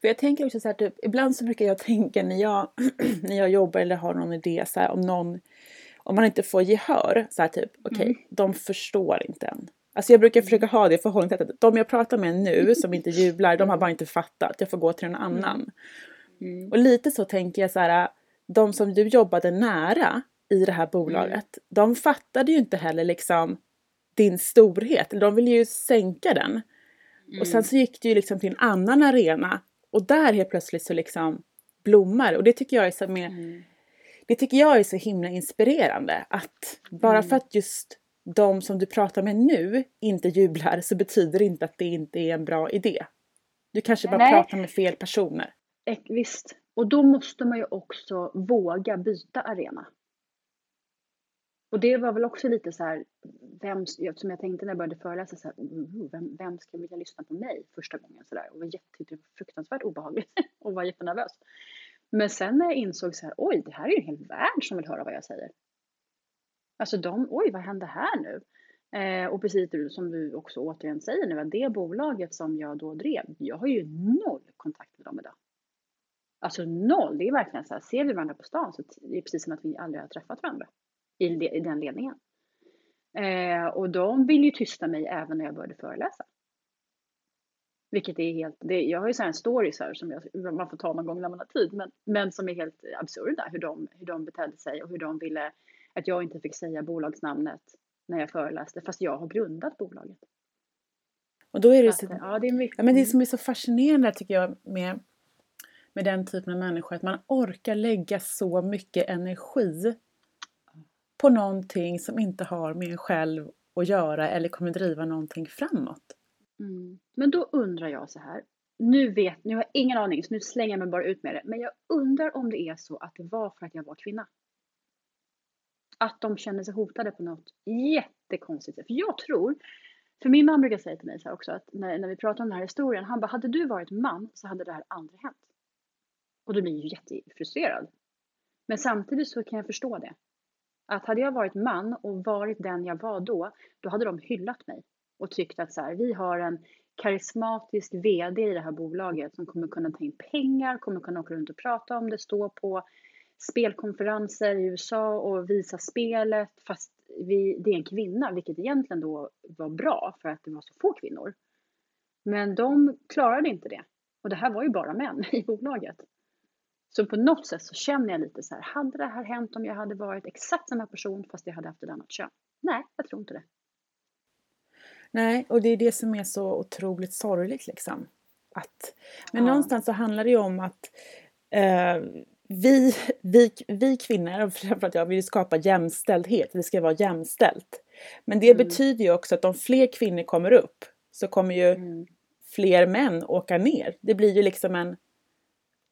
För jag tänker också så här, typ, ibland så brukar jag tänka när jag, [CLEARS THROAT] när jag jobbar eller har någon idé så här, om någon, om man inte får gehör, så här typ, okej, okay, mm. de förstår inte än. Alltså jag brukar försöka ha det förhållningssättet. De jag pratar med nu som inte jublar, de har bara inte fattat. Jag får gå till en annan. Mm. mm. Och lite så tänker jag så här, de som du jobbade nära i det här bolaget, mm. de fattade ju inte heller liksom din storhet. De ville ju sänka den. Mm. Och sen mm. så gick du ju liksom till en annan arena och där helt plötsligt så liksom blommar och det tycker jag är så med, mm. Det tycker jag är så himla inspirerande att bara mm. för att just de som du pratar med nu inte jublar så betyder det inte att det inte är en bra idé. Du kanske bara Nej. pratar med fel personer. Visst, och då måste man ju också våga byta arena. Och det var väl också lite så här, vem, som jag tänkte när jag började föreläsa, så här, mm, mm, vem, vem ska vilja lyssna på mig första gången? Så där. Och det var fruktansvärt obehagligt [LAUGHS] och var jättenervös. Men sen när jag insåg så här, oj, det här är ju en hel värld som vill höra vad jag säger. Alltså de, oj, vad hände här nu? Eh, och precis som du också återigen säger nu, att det bolaget som jag då drev, jag har ju noll kontakt med dem idag. Alltså noll, det är verkligen så här, ser vi varandra på stan så det är precis som att vi aldrig har träffat varandra i, i den ledningen. Eh, och de vill ju tysta mig även när jag började föreläsa. Vilket är helt, det, jag har ju så här stories här som jag, man får ta någon gång när man har tid, men, men som är helt absurda hur de, hur de betedde sig och hur de ville att jag inte fick säga bolagsnamnet när jag föreläste, fast jag har grundat bolaget. Och då är det, så, ja, det, är mycket, ja, men det som är så fascinerande tycker jag med, med den typen av människor, att man orkar lägga så mycket energi på någonting som inte har med en själv att göra eller kommer driva någonting framåt. Mm. Men då undrar jag så här. Nu vet, nu har jag ingen aning, så nu slänger jag mig bara ut med det. Men jag undrar om det är så att det var för att jag var kvinna. Att de kände sig hotade på något jättekonstigt sätt. För jag tror, för min man brukar säga till mig så här också att när, när vi pratar om den här historien, han bara, hade du varit man så hade det här aldrig hänt. Och då blir jag jättefrustrerad. Men samtidigt så kan jag förstå det. Att hade jag varit man och varit den jag var då, då hade de hyllat mig och tyckt att så här, vi har en karismatisk VD i det här bolaget som kommer kunna ta in pengar, kommer kunna åka runt och prata om det, stå på spelkonferenser i USA och visa spelet fast vi, det är en kvinna, vilket egentligen då var bra för att det var så få kvinnor. Men de klarade inte det. Och det här var ju bara män [LAUGHS] i bolaget. Så på något sätt så känner jag lite så här, hade det här hänt om jag hade varit exakt samma person fast jag hade haft ett annat kön? Nej, jag tror inte det. Nej, och det är det som är så otroligt sorgligt liksom. Att, men ja. någonstans så handlar det ju om att eh, vi, vi, vi kvinnor, framförallt jag, vill skapa jämställdhet. Det ska vara jämställt. Men det Mm. betyder ju också att om fler kvinnor kommer upp så kommer ju Mm. fler män åka ner. Det blir ju liksom en...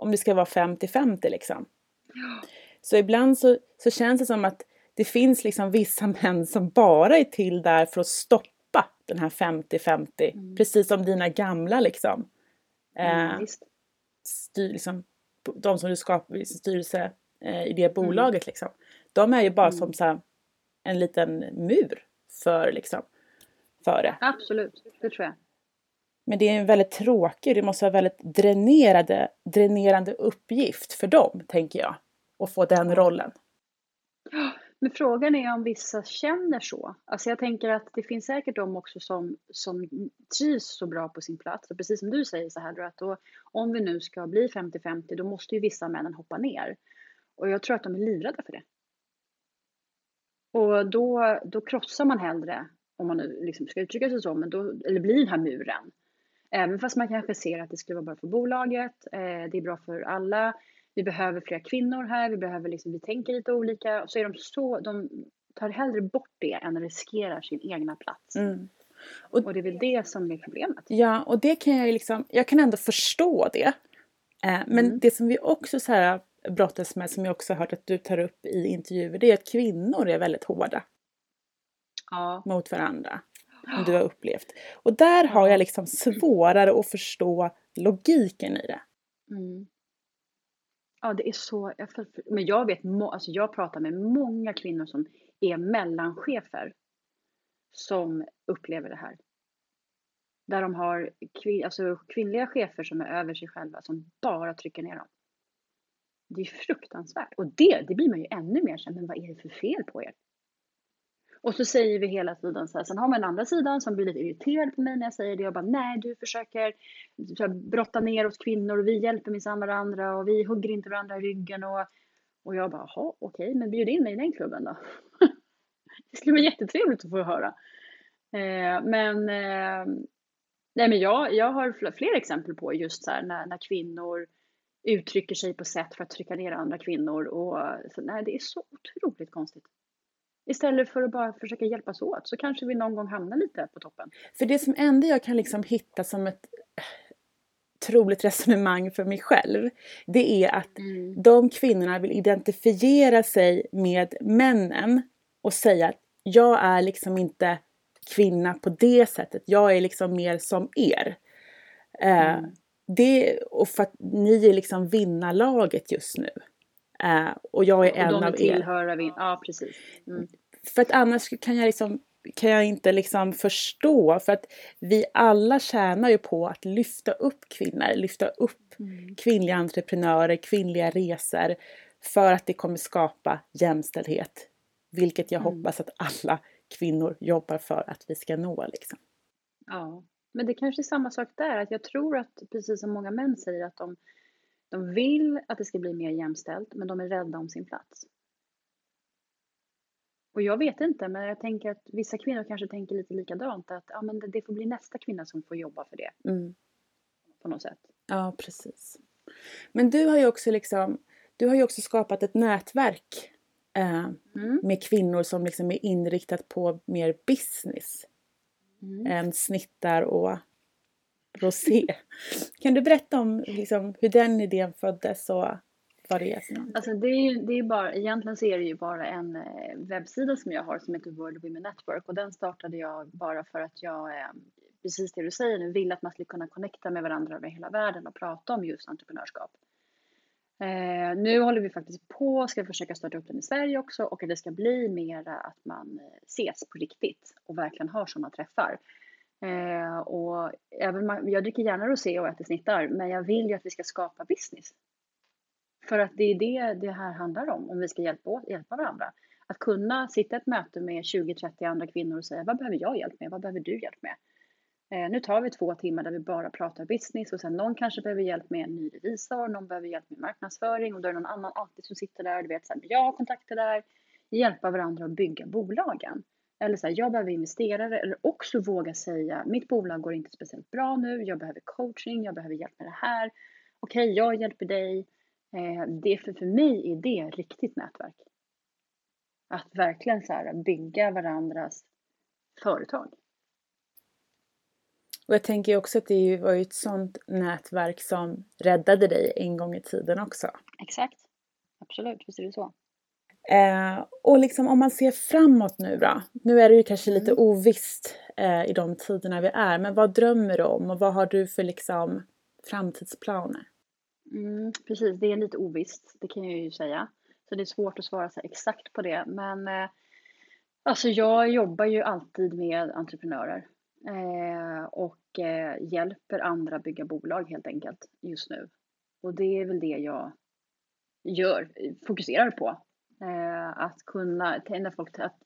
Om det ska vara 50-50 liksom. Så ibland så, så känns det som att det finns liksom vissa [LAUGHS] män som bara är till där för att stoppa den här 50-50. Mm. Precis som dina gamla liksom. Mm, Eh, styr, liksom, de som du skapar i styrelse eh, i det bolaget liksom. De är ju bara Mm. som så här, en liten mur för liksom, för det. Absolut, det tror jag. Men det är en väldigt tråkig, det måste vara väldigt dränerade, dränerande uppgift för dem, tänker jag. Att få den rollen. Men frågan är om vissa känner så. Alltså jag tänker att det finns säkert de också som, som trivs så bra på sin plats. Och precis som du säger så här, då, att då, om vi nu ska bli 50-50 då måste ju vissa männen hoppa ner. Och jag tror att de är livrädda för det. Och då, då krossar man hellre, om man nu liksom ska uttrycka sig så, men då, eller blir den här muren. Även fast man kanske ser att det skulle vara bra för bolaget, eh, det är bra för alla, vi behöver fler kvinnor här, vi behöver liksom, vi tänker lite olika. Så är de så, de tar hellre bort det än riskerar sin egna plats. Mm. Och det är väl det som är problemet. Ja, och det kan jag liksom, jag kan ändå förstå det. Eh, men Mm. det som vi också så här brottas med, som jag också har hört att du tar upp i intervjuer, det är att kvinnor är väldigt hårda Ja. mot varandra. Som du har upplevt. Och där har jag liksom svårare att förstå logiken i det. Mm. Ja, det är så. jag för- Men jag vet, alltså jag pratar med många kvinnor som är mellanchefer som upplever det här. Där de har kvin- alltså kvinnliga chefer som är över sig själva som bara trycker ner dem. Det är fruktansvärt. Och det, det blir man ju ännu mer såhär, men vad är det för fel på er? Och så säger vi hela tiden så här, sen har man den andra sidan som blir lite irriterad på mig när jag säger det Jag bara nej du försöker så här, brotta ner oss kvinnor och vi hjälper minsann varandra och vi hugger inte varandra i ryggen och, och jag bara jaha okej men bjud in mig i den klubben då. [LAUGHS] det skulle vara jättetrevligt att få höra. Eh, men eh, nej men jag, jag har fler exempel på just så här när, när kvinnor uttrycker sig på sätt för att trycka ner andra kvinnor och så, nej det är så otroligt konstigt. Istället för att bara försöka hjälpas åt så kanske vi någon gång hamnar lite på toppen. För det som ändå jag kan liksom hitta som ett troligt resonemang för mig själv, det är att de kvinnorna vill identifiera sig med männen och säga att jag är liksom inte kvinna på det sättet, jag är liksom mer som er. Eh, Mm. det, och för att ni är liksom vinnarlaget just nu. Eh, och jag är Och en de av är er. vi. Ja, precis. Mm. För att annars kan jag, liksom, kan jag inte liksom förstå. För att vi alla tjänar ju på att lyfta upp kvinnor, lyfta upp Mm. kvinnliga entreprenörer, kvinnliga resor. För att det kommer skapa jämställdhet. Vilket jag Mm. hoppas att alla kvinnor jobbar för att vi ska nå. Liksom. Ja, men det kanske är samma sak där. Att jag tror att precis som många män säger att de, de vill att det ska bli mer jämställt, men de är rädda om sin plats. Och jag vet inte, men jag tänker att vissa kvinnor kanske tänker lite likadant. Att ja, men det, får bli nästa kvinna som får jobba för det Mm. på något sätt. Ja, precis. Men du har ju också liksom, du har ju också skapat ett nätverk eh, Mm. med kvinnor som liksom är inriktat på mer business. Mm. än snittar och rosé. Kan du berätta om liksom, hur den idén föddes och vad det är för något? Alltså det är, ju- det är bara, egentligen så är det ju bara en eh, webbsida som jag har som heter World Women Network och den startade jag bara för att jag, eh, precis det du säger nu, vill att man ska kunna connecta med varandra över hela världen och prata om just entreprenörskap. Eh, nu håller vi faktiskt på, ska försöka starta upp den i Sverige också och att det ska bli mera att man eh, ses på riktigt och verkligen har sådana träffar. Eh, och även man, jag dricker gärna rosé och äter snittar men jag vill ju att vi ska skapa business. För att det är det det här handlar om, om vi ska hjälpa, åt- hjälpa varandra. Att kunna sitta i ett möte med 20-30 andra kvinnor och säga vad behöver jag hjälp med, vad behöver du hjälp med? Eh, nu tar vi två timmar där vi bara pratar business och sen någon kanske behöver hjälp med en ny revisor, någon behöver hjälp med marknadsföring och då är det någon annan alltid som sitter där, du vet så här, jag har kontakter där, hjälpa varandra att bygga bolagen. Eller så här, jag behöver investerare eller också våga säga mitt bolag går inte speciellt bra nu, jag behöver coaching, jag behöver hjälp med det här. Okej, jag hjälper dig. Eh, det för, för mig är det riktigt nätverk. Att verkligen så här, bygga varandras företag. Och jag tänker också att det var ju ett sånt nätverk som räddade dig en gång i tiden också. Exakt. Absolut, visst är det så. Eh, och liksom om man ser framåt nu då. Nu är det ju kanske lite mm. ovisst eh, i de tiderna vi är. Men vad drömmer du om och vad har du för liksom framtidsplaner? Mm, precis, det är lite ovisst, det kan jag ju säga. Så det är svårt att svara exakt på det. Men eh, alltså jag jobbar ju alltid med entreprenörer eh, och eh, hjälper andra bygga bolag helt enkelt just nu. Och det är väl det jag gör, fokuserar på. Eh, att kunna, när folk, att,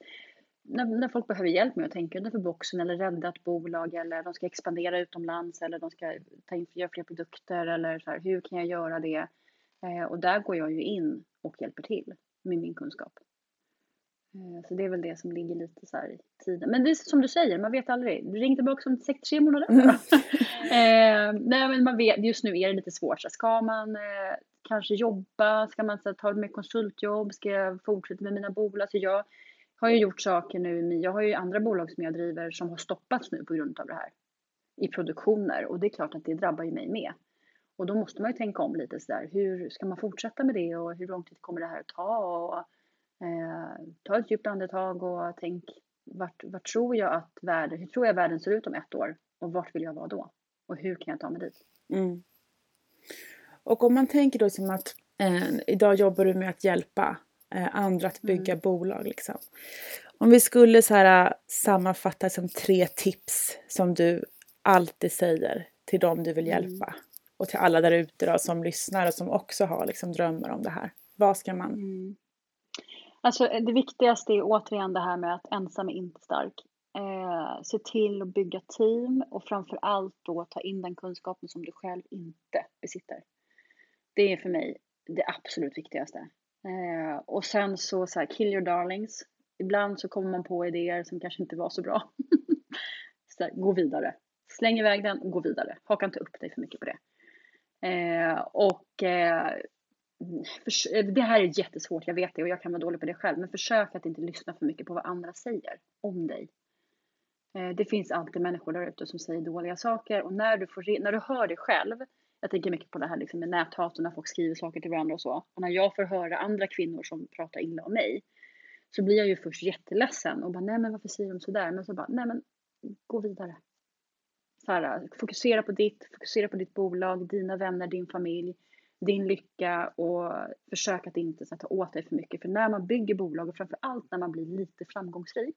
när, när, folk behöver hjälp med att tänka utanför boxen eller rädda ett bolag eller de ska expandera utomlands eller de ska ta in, göra fler produkter eller så här, hur kan jag göra det? Eh, och där går jag ju in och hjälper till med min kunskap. Eh, så det är väl det som ligger lite så här i tiden. Men det är som du säger, man vet aldrig. Du ring tillbaka om sex, tre månader. Mm. [LAUGHS] eh, nej men man vet, just nu är det lite svårt. Så ska man eh, kanske jobba? Ska man så, ta med konsultjobb? Ska jag fortsätta med mina bolag? Så jag har ju gjort saker nu. Jag har ju andra bolag som jag driver som har stoppats nu på grund av det här. I produktioner. Och det är klart att det drabbar ju mig med. Och då måste man ju tänka om lite sådär. Hur ska man fortsätta med det och hur lång tid kommer det här att ta? Och, eh, ta ett djupt andetag och tänk vart, vart tror jag att världen, hur tror jag världen ser ut om ett år? Och vart vill jag vara då? Och hur kan jag ta mig dit? Mm. Och om man tänker då som att eh, idag jobbar du med att hjälpa eh, andra att bygga mm. bolag. Liksom. Om vi skulle så här, sammanfatta som tre tips som du alltid säger till dem du vill mm. hjälpa. Mm. Och till alla där ute som lyssnar och som också har liksom, drömmar om det här. Vad ska man? Mm. Alltså det viktigaste är återigen det här med att ensam är inte stark. Eh, se till att bygga team och framför allt då ta in den kunskapen som du själv inte besitter. Det är för mig det absolut viktigaste. Eh, och sen så, så här, kill your darlings. Ibland så kommer man på idéer som kanske inte var så bra. [LAUGHS] så här, gå vidare. Släng iväg den och gå vidare. Haka inte upp dig för mycket på det. Eh, och eh, för, eh, det här är jättesvårt, jag vet det och jag kan vara dålig på det själv. Men försök att inte lyssna för mycket på vad andra säger om dig. Eh, det finns alltid människor där ute som säger dåliga saker och när du, får, när du hör det själv jag tänker mycket på det här liksom med näthat och när folk skriver saker till varandra och så. Och när jag får höra andra kvinnor som pratar illa om mig så blir jag ju först jätteledsen och bara nej men varför säger de sådär? Men så bara nej men gå vidare. Så här, fokusera på ditt, fokusera på ditt bolag, dina vänner, din familj, din lycka och försök att inte ta åt dig för mycket. För när man bygger bolag och framför allt när man blir lite framgångsrik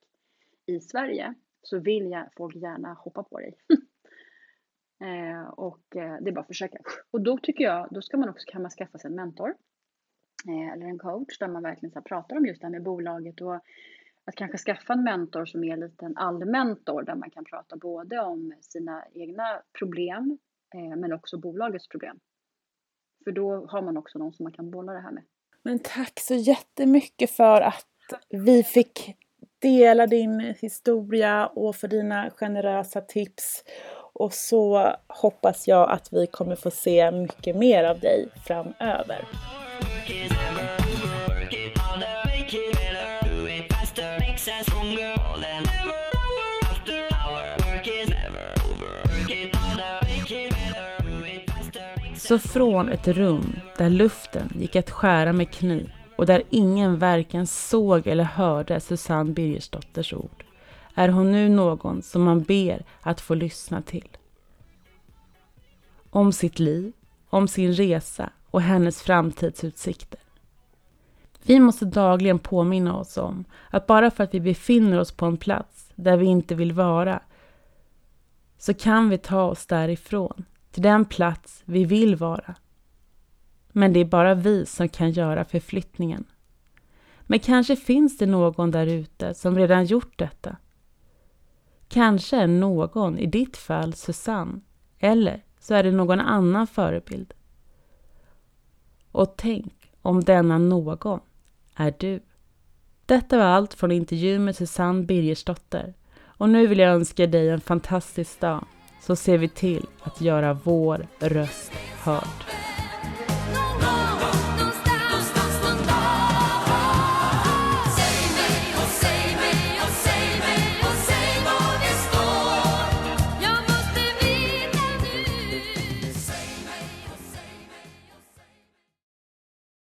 i Sverige så vill jag folk gärna hoppa på dig. [LAUGHS] Eh, och eh, det är bara att försöka. Och då tycker jag, då ska man också, kan man skaffa sig en mentor. Eh, eller en coach där man verkligen så pratar om just det här med bolaget och att kanske skaffa en mentor som är lite en allmentor där man kan prata både om sina egna problem eh, men också bolagets problem. För då har man också någon som man kan bolla det här med. Men tack så jättemycket för att vi fick dela din historia och för dina generösa tips. Och så hoppas jag att vi kommer få se mycket mer av dig framöver. Så från ett rum där luften gick att skära med kniv och där ingen varken såg eller hörde Susanne Birgersdotters ord är hon nu någon som man ber att få lyssna till. Om sitt liv, om sin resa och hennes framtidsutsikter. Vi måste dagligen påminna oss om att bara för att vi befinner oss på en plats där vi inte vill vara så kan vi ta oss därifrån till den plats vi vill vara. Men det är bara vi som kan göra förflyttningen. Men kanske finns det någon där ute som redan gjort detta Kanske är någon, i ditt fall Susanne, eller så är det någon annan förebild. Och tänk om denna någon är du. Detta var allt från intervjun med Susanne Birgersdotter och nu vill jag önska dig en fantastisk dag så ser vi till att göra vår röst hörd.